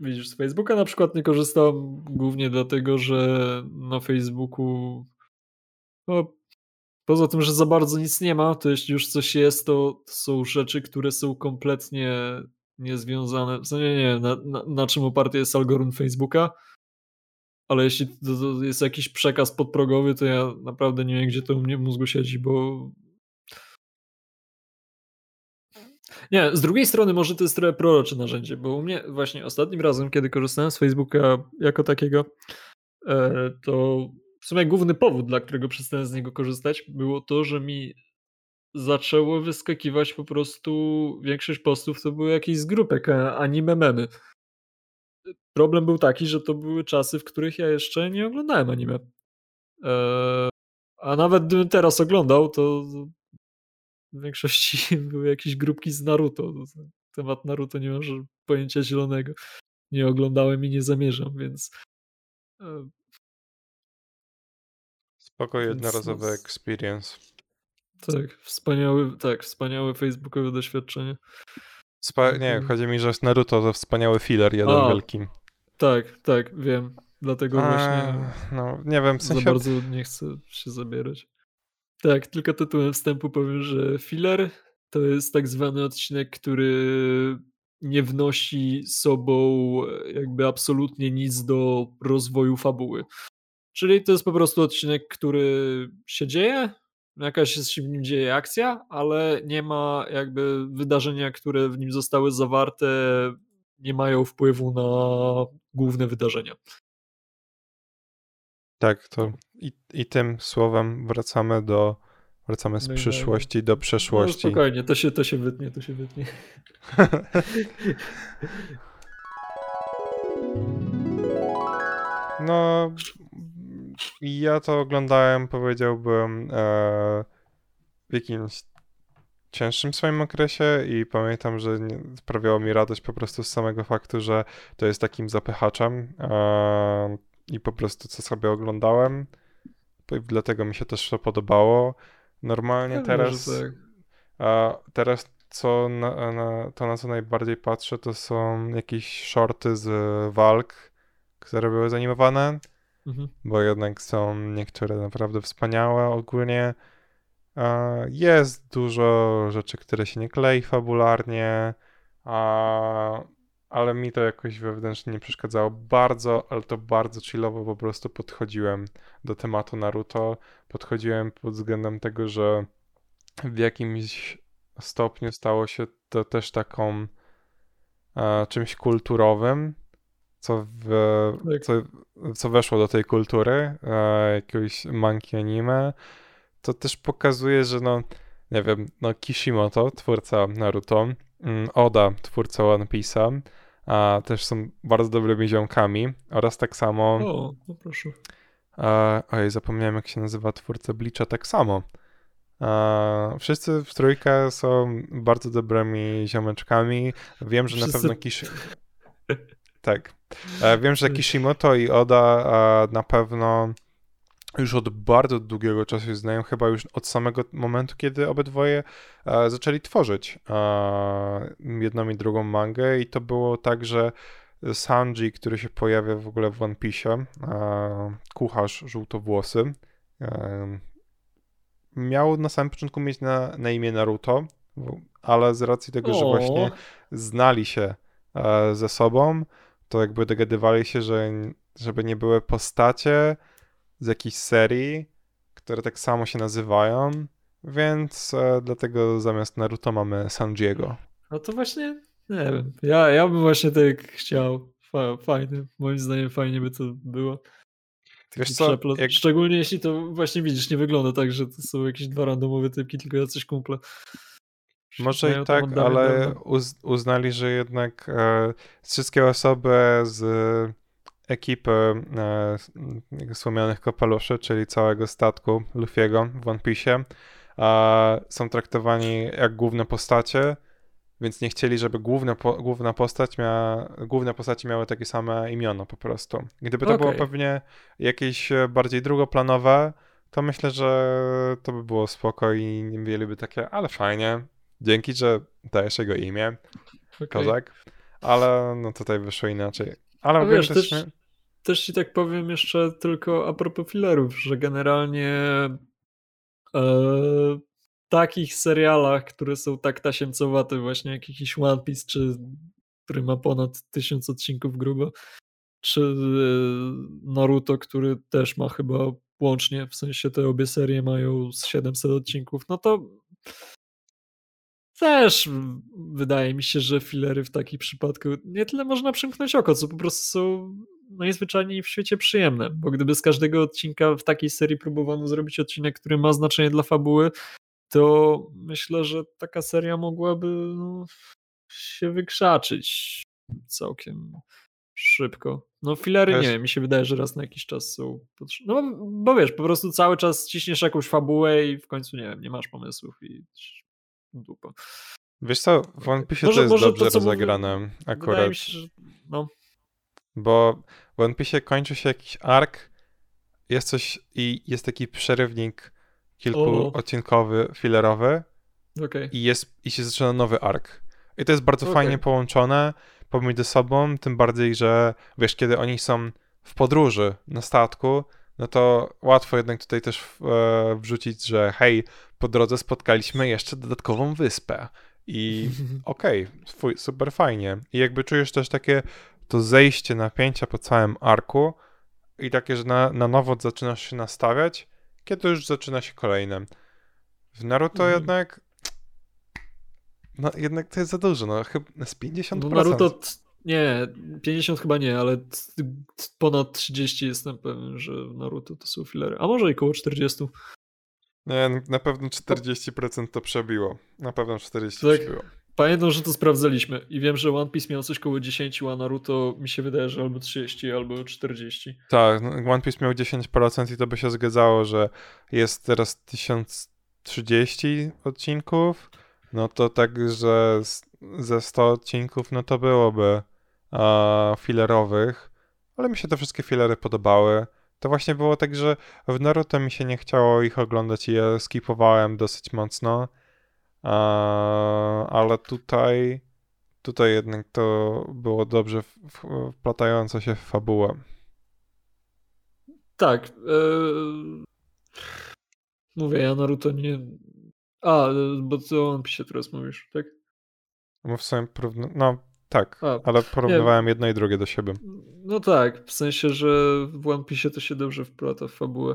widzisz, z Facebooka na przykład nie korzystam głównie dlatego, że na Facebooku no, poza tym, że za bardzo nic nie ma, to jeśli już coś jest, to są rzeczy, które są kompletnie niezwiązane, w sensie nie wiem, na, na, na czym oparty jest algorytm Facebooka, ale jeśli to, to jest jakiś przekaz podprogowy, to ja naprawdę nie wiem, gdzie to u mnie w mózgu siedzi, bo nie, z drugiej strony może to jest trochę prorocze narzędzie, bo u mnie właśnie ostatnim razem, kiedy korzystałem z Facebooka jako takiego, e, to sumie główny powód, dla którego przestałem z niego korzystać, było to, że mi zaczęło wyskakiwać po prostu większość postów to były jakieś z grupek anime memy. Problem był taki, że to były czasy, w których ja jeszcze nie oglądałem anime. Eee, a nawet gdybym teraz oglądał, to w większości [laughs] były jakieś grupki z Naruto. Temat Naruto nie mam pojęcia zielonego. Nie oglądałem i nie zamierzam, więc. E, Spoko, jednorazowy więc... experience. Tak, wspaniały, tak, wspaniałe facebookowe doświadczenie. Spa nie, mhm. chodzi mi, że Naruto to wspaniały filler, jeden A, wielki. Tak, tak, wiem. Dlatego A, właśnie. No, nie wiem, w sensie. Za bardzo nie chcę się zabierać. Tak, tylko tytułem wstępu powiem, że filler to jest tak zwany odcinek, który nie wnosi sobą jakby absolutnie nic do rozwoju fabuły. Czyli to jest po prostu odcinek, który się dzieje, jakaś się w nim dzieje akcja, ale nie ma jakby wydarzenia, które w nim zostały zawarte, nie mają wpływu na główne wydarzenia. Tak, to i, i tym słowem wracamy do wracamy z no przyszłości do przeszłości. No spokojnie, to się, to się wytnie, to się wytnie. [laughs] no, [laughs] ja to oglądałem, powiedziałbym, e, w jakimś cięższym swoim okresie i pamiętam, że sprawiało mi radość po prostu z samego faktu, że to jest takim zapychaczem e, i po prostu co sobie oglądałem. Dlatego mi się też to podobało. Normalnie ja teraz. Tak. A teraz co na, na, to na co najbardziej patrzę, to są jakieś shorty z walk, które były zanimowane mhm. bo jednak są niektóre naprawdę wspaniałe ogólnie. Jest dużo rzeczy, które się nie klei fabularnie, ale mi to jakoś wewnętrznie nie przeszkadzało. Bardzo, ale to bardzo chillowo po prostu podchodziłem do tematu Naruto. Podchodziłem pod względem tego, że w jakimś stopniu stało się to też taką czymś kulturowym, co, w, tak. co, co weszło do tej kultury, e, jakiegoś monkey anime, to też pokazuje, że no, nie wiem, no Kishimoto, twórca Naruto, mm, Oda, twórca One Piece'a, a też są bardzo dobrymi ziomkami oraz tak samo... O, no proszę. E, oj, zapomniałem jak się nazywa twórca Bleacha, tak samo. E, wszyscy w trójkę są bardzo dobrymi ziomeczkami. Wiem, że wszyscy... na pewno Kishi... [laughs] Tak. E, wiem, że Kishimoto i Oda e, na pewno już od bardzo długiego czasu się znają, chyba już od samego momentu, kiedy obydwoje e, zaczęli tworzyć jedną i drugą mangę i to było tak, że Sanji, który się pojawia w ogóle w One Piece, kucharz żółtowłosy, miał na samym początku mieć na, na imię Naruto, ale z racji tego, że właśnie znali się ze sobą, to jakby dogadywali się, że żeby nie były postacie z jakiejś serii, które tak samo się nazywają, więc e, dlatego zamiast Naruto mamy Sanjiego. No to właśnie Nie wiem, ja, ja bym właśnie tak chciał. Fajnie, moim zdaniem fajnie by to było. Wiesz co, jak... Szczególnie jeśli to właśnie widzisz, nie wygląda tak, że to są jakieś dwa randomowe typki, tylko jacyś kumple. Może i tak, ale uz uznali, że jednak e, wszystkie osoby z ekipy e, słomianych kapeluszy, czyli całego statku Luffy'ego w One Piece, e, są traktowani jak główne postacie, więc nie chcieli, żeby główna, po, główna postać miała, główne postaci miały takie same imiona po prostu. Gdyby to okay. było pewnie jakieś e, bardziej drugoplanowe, to myślę, że to by było spoko i nie mieliby takie, ale fajnie, dzięki, że dajesz jego imię, okay. kozak, ale no tutaj wyszło inaczej. Ale no wiesz, też, też ci tak powiem jeszcze tylko a propos fillerów, że generalnie e, takich serialach, które są tak tasiemcowate, właśnie jak jakiś One Piece, czy który ma ponad tysiąc odcinków grubo, czy e, Naruto, który też ma chyba łącznie, w sensie te obie serie mają z 700 odcinków, no to też wydaje mi się, że filery w takim przypadku nie tyle można przymknąć oko, co po prostu są najzwyczajniej w świecie przyjemne, bo gdyby z każdego odcinka w takiej serii próbowano zrobić odcinek, który ma znaczenie dla fabuły, to myślę, że taka seria mogłaby no, się wykrzaczyć całkiem szybko. No filery wiesz, nie, mi się wydaje, że raz na jakiś czas są potrzebne. No bo wiesz, po prostu cały czas ciśniesz jakąś fabułę i w końcu nie wiem, nie masz pomysłów i dupa. Wiesz co, w One Piece to jest może dobrze to, rozegrane akurat. Się, że... no. Bo w One Piece kończy się jakiś ark, jest coś i jest taki przerywnik kilkuodcinkowy, filerowy okay. i, jest, i się zaczyna nowy ark. I to jest bardzo okay. fajnie połączone pomiędzy sobą, tym bardziej, że wiesz, kiedy oni są w podróży na statku, no to łatwo jednak tutaj też e, wrzucić, że hej, po drodze spotkaliśmy jeszcze dodatkową wyspę. I [laughs] okej, okay, super fajnie. I jakby czujesz też takie to zejście napięcia po całym arku i takie, że na, na nowo zaczynasz się nastawiać, kiedy już zaczyna się kolejne. W Naruto mhm. jednak no jednak to jest za dużo, no chyba z 50%. No Naruto nie, 50 chyba nie, ale ponad 30 jestem pewien, że Naruto to są filery. A może i około 40. Nie, na pewno 40% to przebiło. Na pewno 40% tak. przebiło. Pamiętam, że to sprawdzaliśmy i wiem, że One Piece miał coś koło 10, a Naruto mi się wydaje, że albo 30, albo 40. Tak, no, One Piece miał 10% i to by się zgadzało, że jest teraz 1030 odcinków, no to tak, że ze 100 odcinków, no to byłoby uh, filerowych, ale mi się te wszystkie filery podobały. To właśnie było tak, że w Naruto mi się nie chciało ich oglądać i je skipowałem dosyć mocno, uh, ale tutaj tutaj jednak to było dobrze wplatające się w fabułę. Tak. Yy... Mówię, ja Naruto nie... A, bo co on pisze teraz mówisz, tak? No w sumie porówno... No, tak, A, ale porównywałem nie. jedno i drugie do siebie. No tak, w sensie, że w One Piece to się dobrze wplata w fabułę.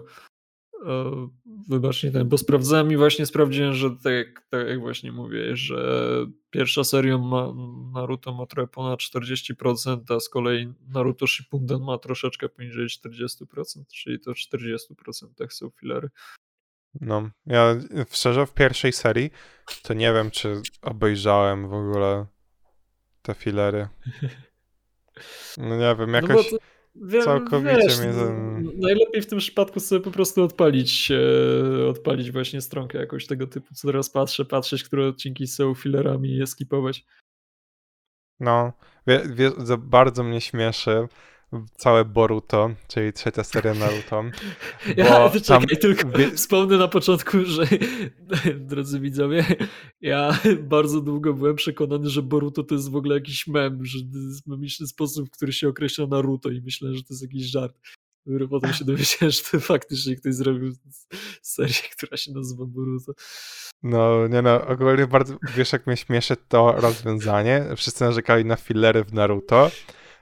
E, wybacz, nie ten, bo sprawdzałem i właśnie sprawdziłem, że tak jak, tak jak właśnie mówię, że pierwsza seria ma, Naruto ma trochę ponad 40%, a z kolei Naruto Shippuden ma troszeczkę poniżej 40%, czyli to w 40% są filery. No, ja szczerze w pierwszej serii to nie wiem, czy obejrzałem w ogóle te filery. [laughs] No nie wiem, no jakoś no wiem, całkowicie wiesz, mnie... Ten... Najlepiej w tym przypadku sobie po prostu odpalić, e, odpalić właśnie stronkę jakoś tego typu, co teraz patrzę, patrzeć, które odcinki są filerami i je skipować. No, wie, wie, bardzo mnie śmieszy, całe Boruto, czyli trzecia seria [laughs] Naruto. Ja czekaj, tam... tylko wspomnę na początku, że [laughs] drodzy widzowie, ja [laughs] bardzo długo byłem przekonany, że Boruto to jest w ogóle jakiś mem, że to jest memiczny sposób, w który się określa Naruto i myślę, że to jest jakiś żart. Dopiero potem się dowiedziałem, że to faktycznie ktoś zrobił serię, która się nazywa Boruto. No, nie no, ogólnie bardzo, wiesz jak mnie śmieszy to rozwiązanie. Wszyscy narzekali na fillery w Naruto,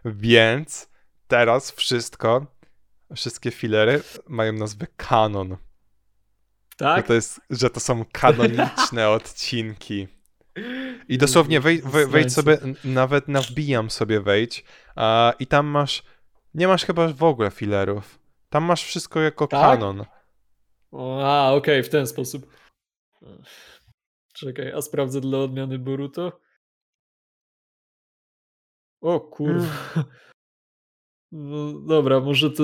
więc teraz wszystko, wszystkie filery mają nazwę kanon. Tak? Że to, jest, że to są kanoniczne [laughs] odcinki. I dosłownie wej, wej, wejdź sobie, nawet na wbijam sobie wejdź a, i tam masz, nie masz chyba w ogóle filerów. Tam masz wszystko jako tak? kanon. O, a, okej, okay, w ten sposób. Czekaj, a sprawdzę dla odmiany Boruto. O kurwa. [laughs] No dobra, może to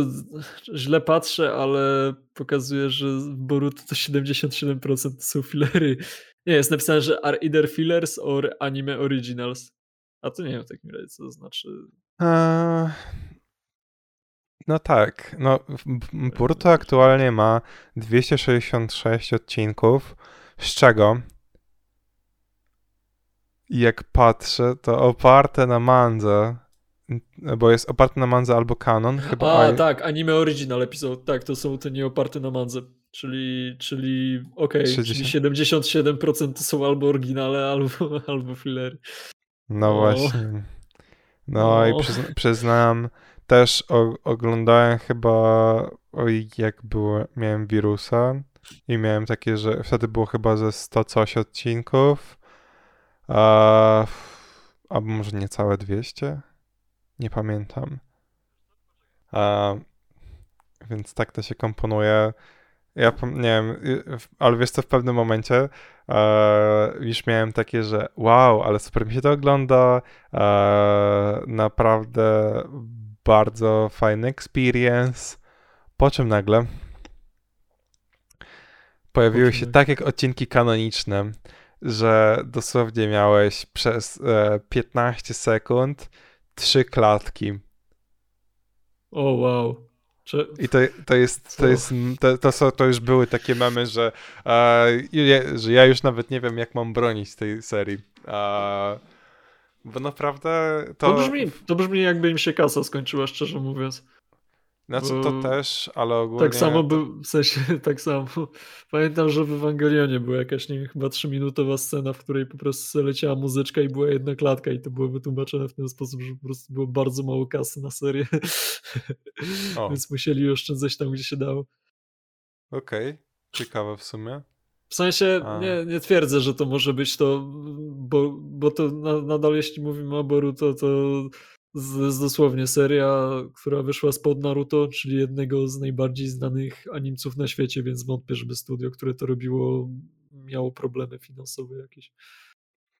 źle patrzę, ale pokazuje, że w Boruto to 77% są filery. Nie, jest napisane, że are either fillers or anime originals. A to nie wiem w takim razie, co to znaczy. Eee, no tak. No, Boruto aktualnie ma 266 odcinków, z czego jak patrzę, to oparte na mandze, bo jest oparte na mandze albo kanon. Chyba A, tak, anime original episode, tak, to są te nie oparte na mandze. Czyli, czyli okej, okay, czyli 77% są albo oryginale, albo, [laughs] albo fillery. No o. właśnie. No o. i przyzna przyznam, też oglądałem chyba, oj, jak było, miałem wirusa i miałem takie, że wtedy było chyba ze 100 coś odcinków, a, albo może niecałe 200? Nie pamiętam. A, więc tak to się komponuje. Ja nie wiem, ale wiesz co, w pewnym momencie e, już miałem takie, że wow, ale super mi się to ogląda, e, naprawdę bardzo fajny experience, po czym nagle pojawiły się tak jak odcinki kanoniczne, że dosłownie miałeś przez e, 15 sekund trzy klatki. O wow. I to, to jest, to jest, to, to, są, to już były takie memy, że, e, że ja już nawet nie wiem, jak mam bronić tej serii. E, bo naprawdę to... To brzmi, to brzmi jakby im się kasa skończyła, szczerze mówiąc. Znaczy to też, ale ogólnie... Tak samo był, w sensie [laughs] tak samo. Pamiętam, że w Ewangelionie była jakaś, nie wiem, chyba trzyminutowa scena, w której po prostu leciała muzyczka i była jedna klatka i to było wytłumaczone w ten sposób, że po prostu było bardzo mało kasy na serię. [laughs] Więc musieli oszczędzać tam, gdzie się dało. Okej, okay. ciekawe w sumie. W sensie nie, nie twierdzę, że to może być to, bo, bo to nadal jeśli mówimy o Boruto, to z, dosłownie seria, która wyszła spod Naruto, czyli jednego z najbardziej znanych animców na świecie, więc wątpię, żeby studio, które to robiło, miało problemy finansowe jakieś.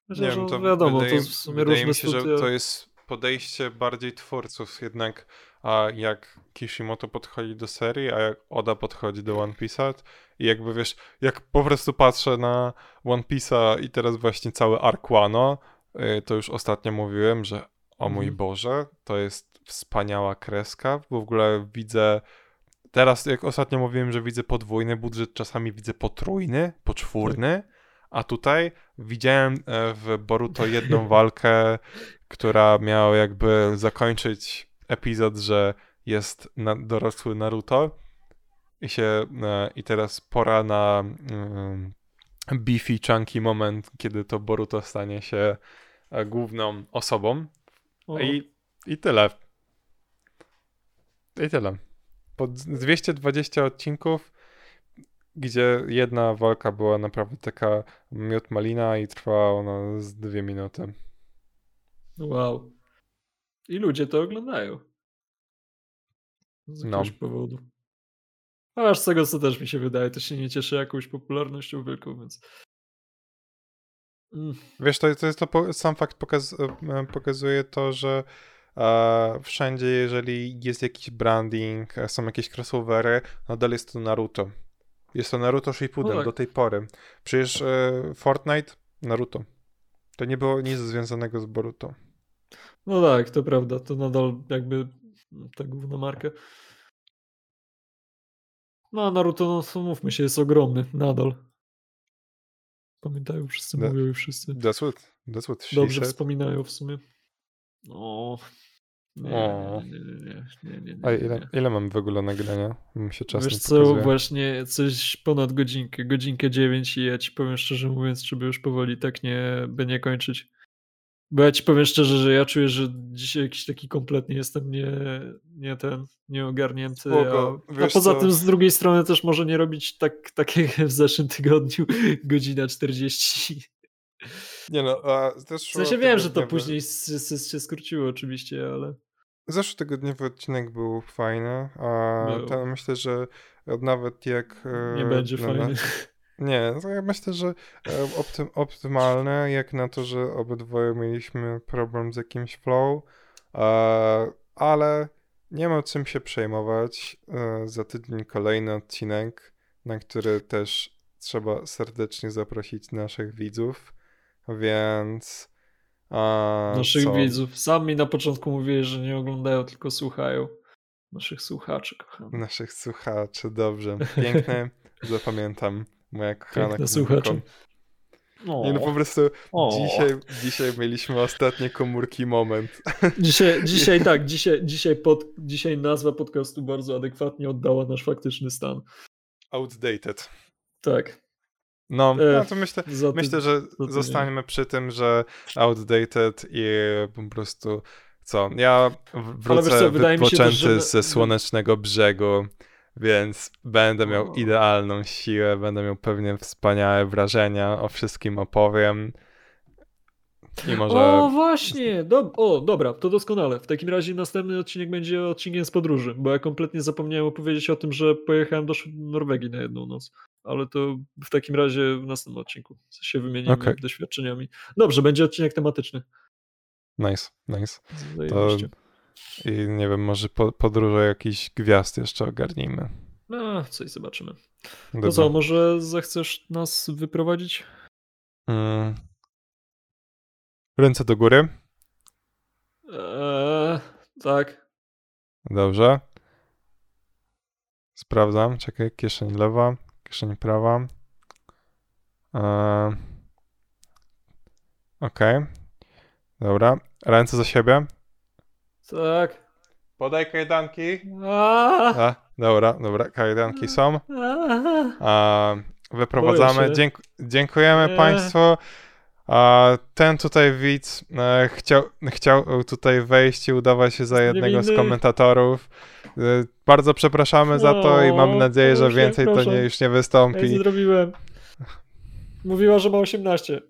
Myślę, nie wiem, to wiadomo, wydaje, to w sumie wydaje mi się, studia... że to jest podejście bardziej twórców, jednak a jak Kishimoto podchodzi do serii, a jak Oda podchodzi do One Piece'a i jakby wiesz, jak po prostu patrzę na One Piece'a i teraz właśnie cały Arc Wano, y, to już ostatnio mówiłem, że o mój mhm. Boże, to jest wspaniała kreska. W ogóle widzę. Teraz, jak ostatnio mówiłem, że widzę podwójny budżet, czasami widzę potrójny, poczwórny. A tutaj widziałem e, w Boruto jedną [laughs] walkę, która miała jakby zakończyć epizod, że jest na, dorosły Naruto i się e, i teraz pora na um, beefy chunky moment, kiedy to Boruto stanie się e, główną osobą i, I tyle. I tyle. Po 220 odcinków, gdzie jedna walka była naprawdę taka miód malina i trwała ona z dwie minuty. Wow. I ludzie to oglądają. Z jakiegoś no. powodu. Aż z tego, co też mi się wydaje, to się nie cieszy jakąś popularnością wielką, więc. Wiesz, to, to jest to, sam fakt pokaz, e, pokazuje to, że e, wszędzie, jeżeli jest jakiś branding, e, są jakieś crossovery, nadal jest to Naruto. Jest to Naruto Shippuden no tak. do tej pory. Przecież e, Fortnite, Naruto. To nie było nic związanego z Boruto. No tak, to prawda. To nadal jakby ta główna marka. No a Naruto, no mówmy się, jest ogromny nadal. Pamiętają wszyscy, that, mówią i wszyscy. That's what, that's what Dobrze said. wspominają w sumie. O. Nie, nie, nie, nie, nie, A ile, ile mam w ogóle nagrania? Mi się czas Wiesz co, właśnie coś ponad godzinkę, godzinkę dziewięć i ja ci powiem szczerze mówiąc, żeby już powoli tak nie, by nie kończyć. Bo ja ci powiem szczerze, że ja czuję, że dzisiaj jakiś taki kompletnie jestem nie, nie ten, nieogarnięty. A, a poza co? tym z drugiej strony też może nie robić tak, tak jak [laughs] w zeszłym tygodniu, [laughs] godzina 40. Nie no, a W sensie wiem, że to później się skróciło oczywiście, ale... Zeszłotygodniowy odcinek był fajny, a Był. ten myślę, że nawet jak... Nie e, będzie na- fajny. [laughs] Nie, ja myślę, że e, optym, optymalne, jak na to, że obydwoje mieliśmy problem z jakimś flow, e, ale nie ma czym się przejmować. E, Za tydzień kolejny odcinek, na który też trzeba serdecznie zaprosić naszych widzów, więc... Naszych co? widzów. Sami na początku mówili, że nie oglądają, tylko słuchają. Naszych słuchaczy, kocham. Naszych słuchaczy, dobrze. Piękne, [laughs] zapamiętam. Moja kochana Piękne komórko. słuchacze. Nie no po prostu O. dzisiaj, dzisiaj mieliśmy ostatnie komórki moment. [laughs] Dzisiaj, dzisiaj tak, dzisiaj, dzisiaj, pod, dzisiaj nazwa podcastu bardzo adekwatnie oddała nasz faktyczny stan. Outdated. Tak. No, E, no to myślę, ty- myślę, że zostaniemy przy tym, że outdated i po prostu co, ja wrócę co, wydaje mi się też, że- ze słonecznego brzegu, więc będę miał idealną siłę, będę miał pewnie wspaniałe wrażenia, o wszystkim opowiem. I może... O, właśnie! Do, o, dobra, to doskonale. W takim razie następny odcinek będzie odcinkiem z podróży, bo ja kompletnie zapomniałem opowiedzieć o tym, że pojechałem do Norwegii na jedną noc. Ale to w takim razie w następnym odcinku się wymienimy Okej. doświadczeniami. Dobrze, będzie odcinek tematyczny. Nice, nice. Zajebiście. I nie wiem, może po, podróże jakichś gwiazd jeszcze ogarnijmy. No, coś zobaczymy. No Dobra. co, może zechcesz nas wyprowadzić? Mm. Ręce do góry. Eee, tak. Dobrze. Sprawdzam. Czekaj, kieszeń lewa, kieszeń prawa. Eee. Okej. Dobra. Ręce za siebie. Tak. Podaj kajdanki. A, A, dobra, dobra, kajdanki są. a, wyprowadzamy. Dzięk dziękujemy Nie. Państwu. A, ten tutaj widz e, chciał, chciał tutaj wejść i udawać się za jednego z komentatorów. E, bardzo przepraszamy za to i mam nadzieję, że proszę, więcej to nie, już nie ja wystąpi. zrobiłem. Mówiła, że ma 18.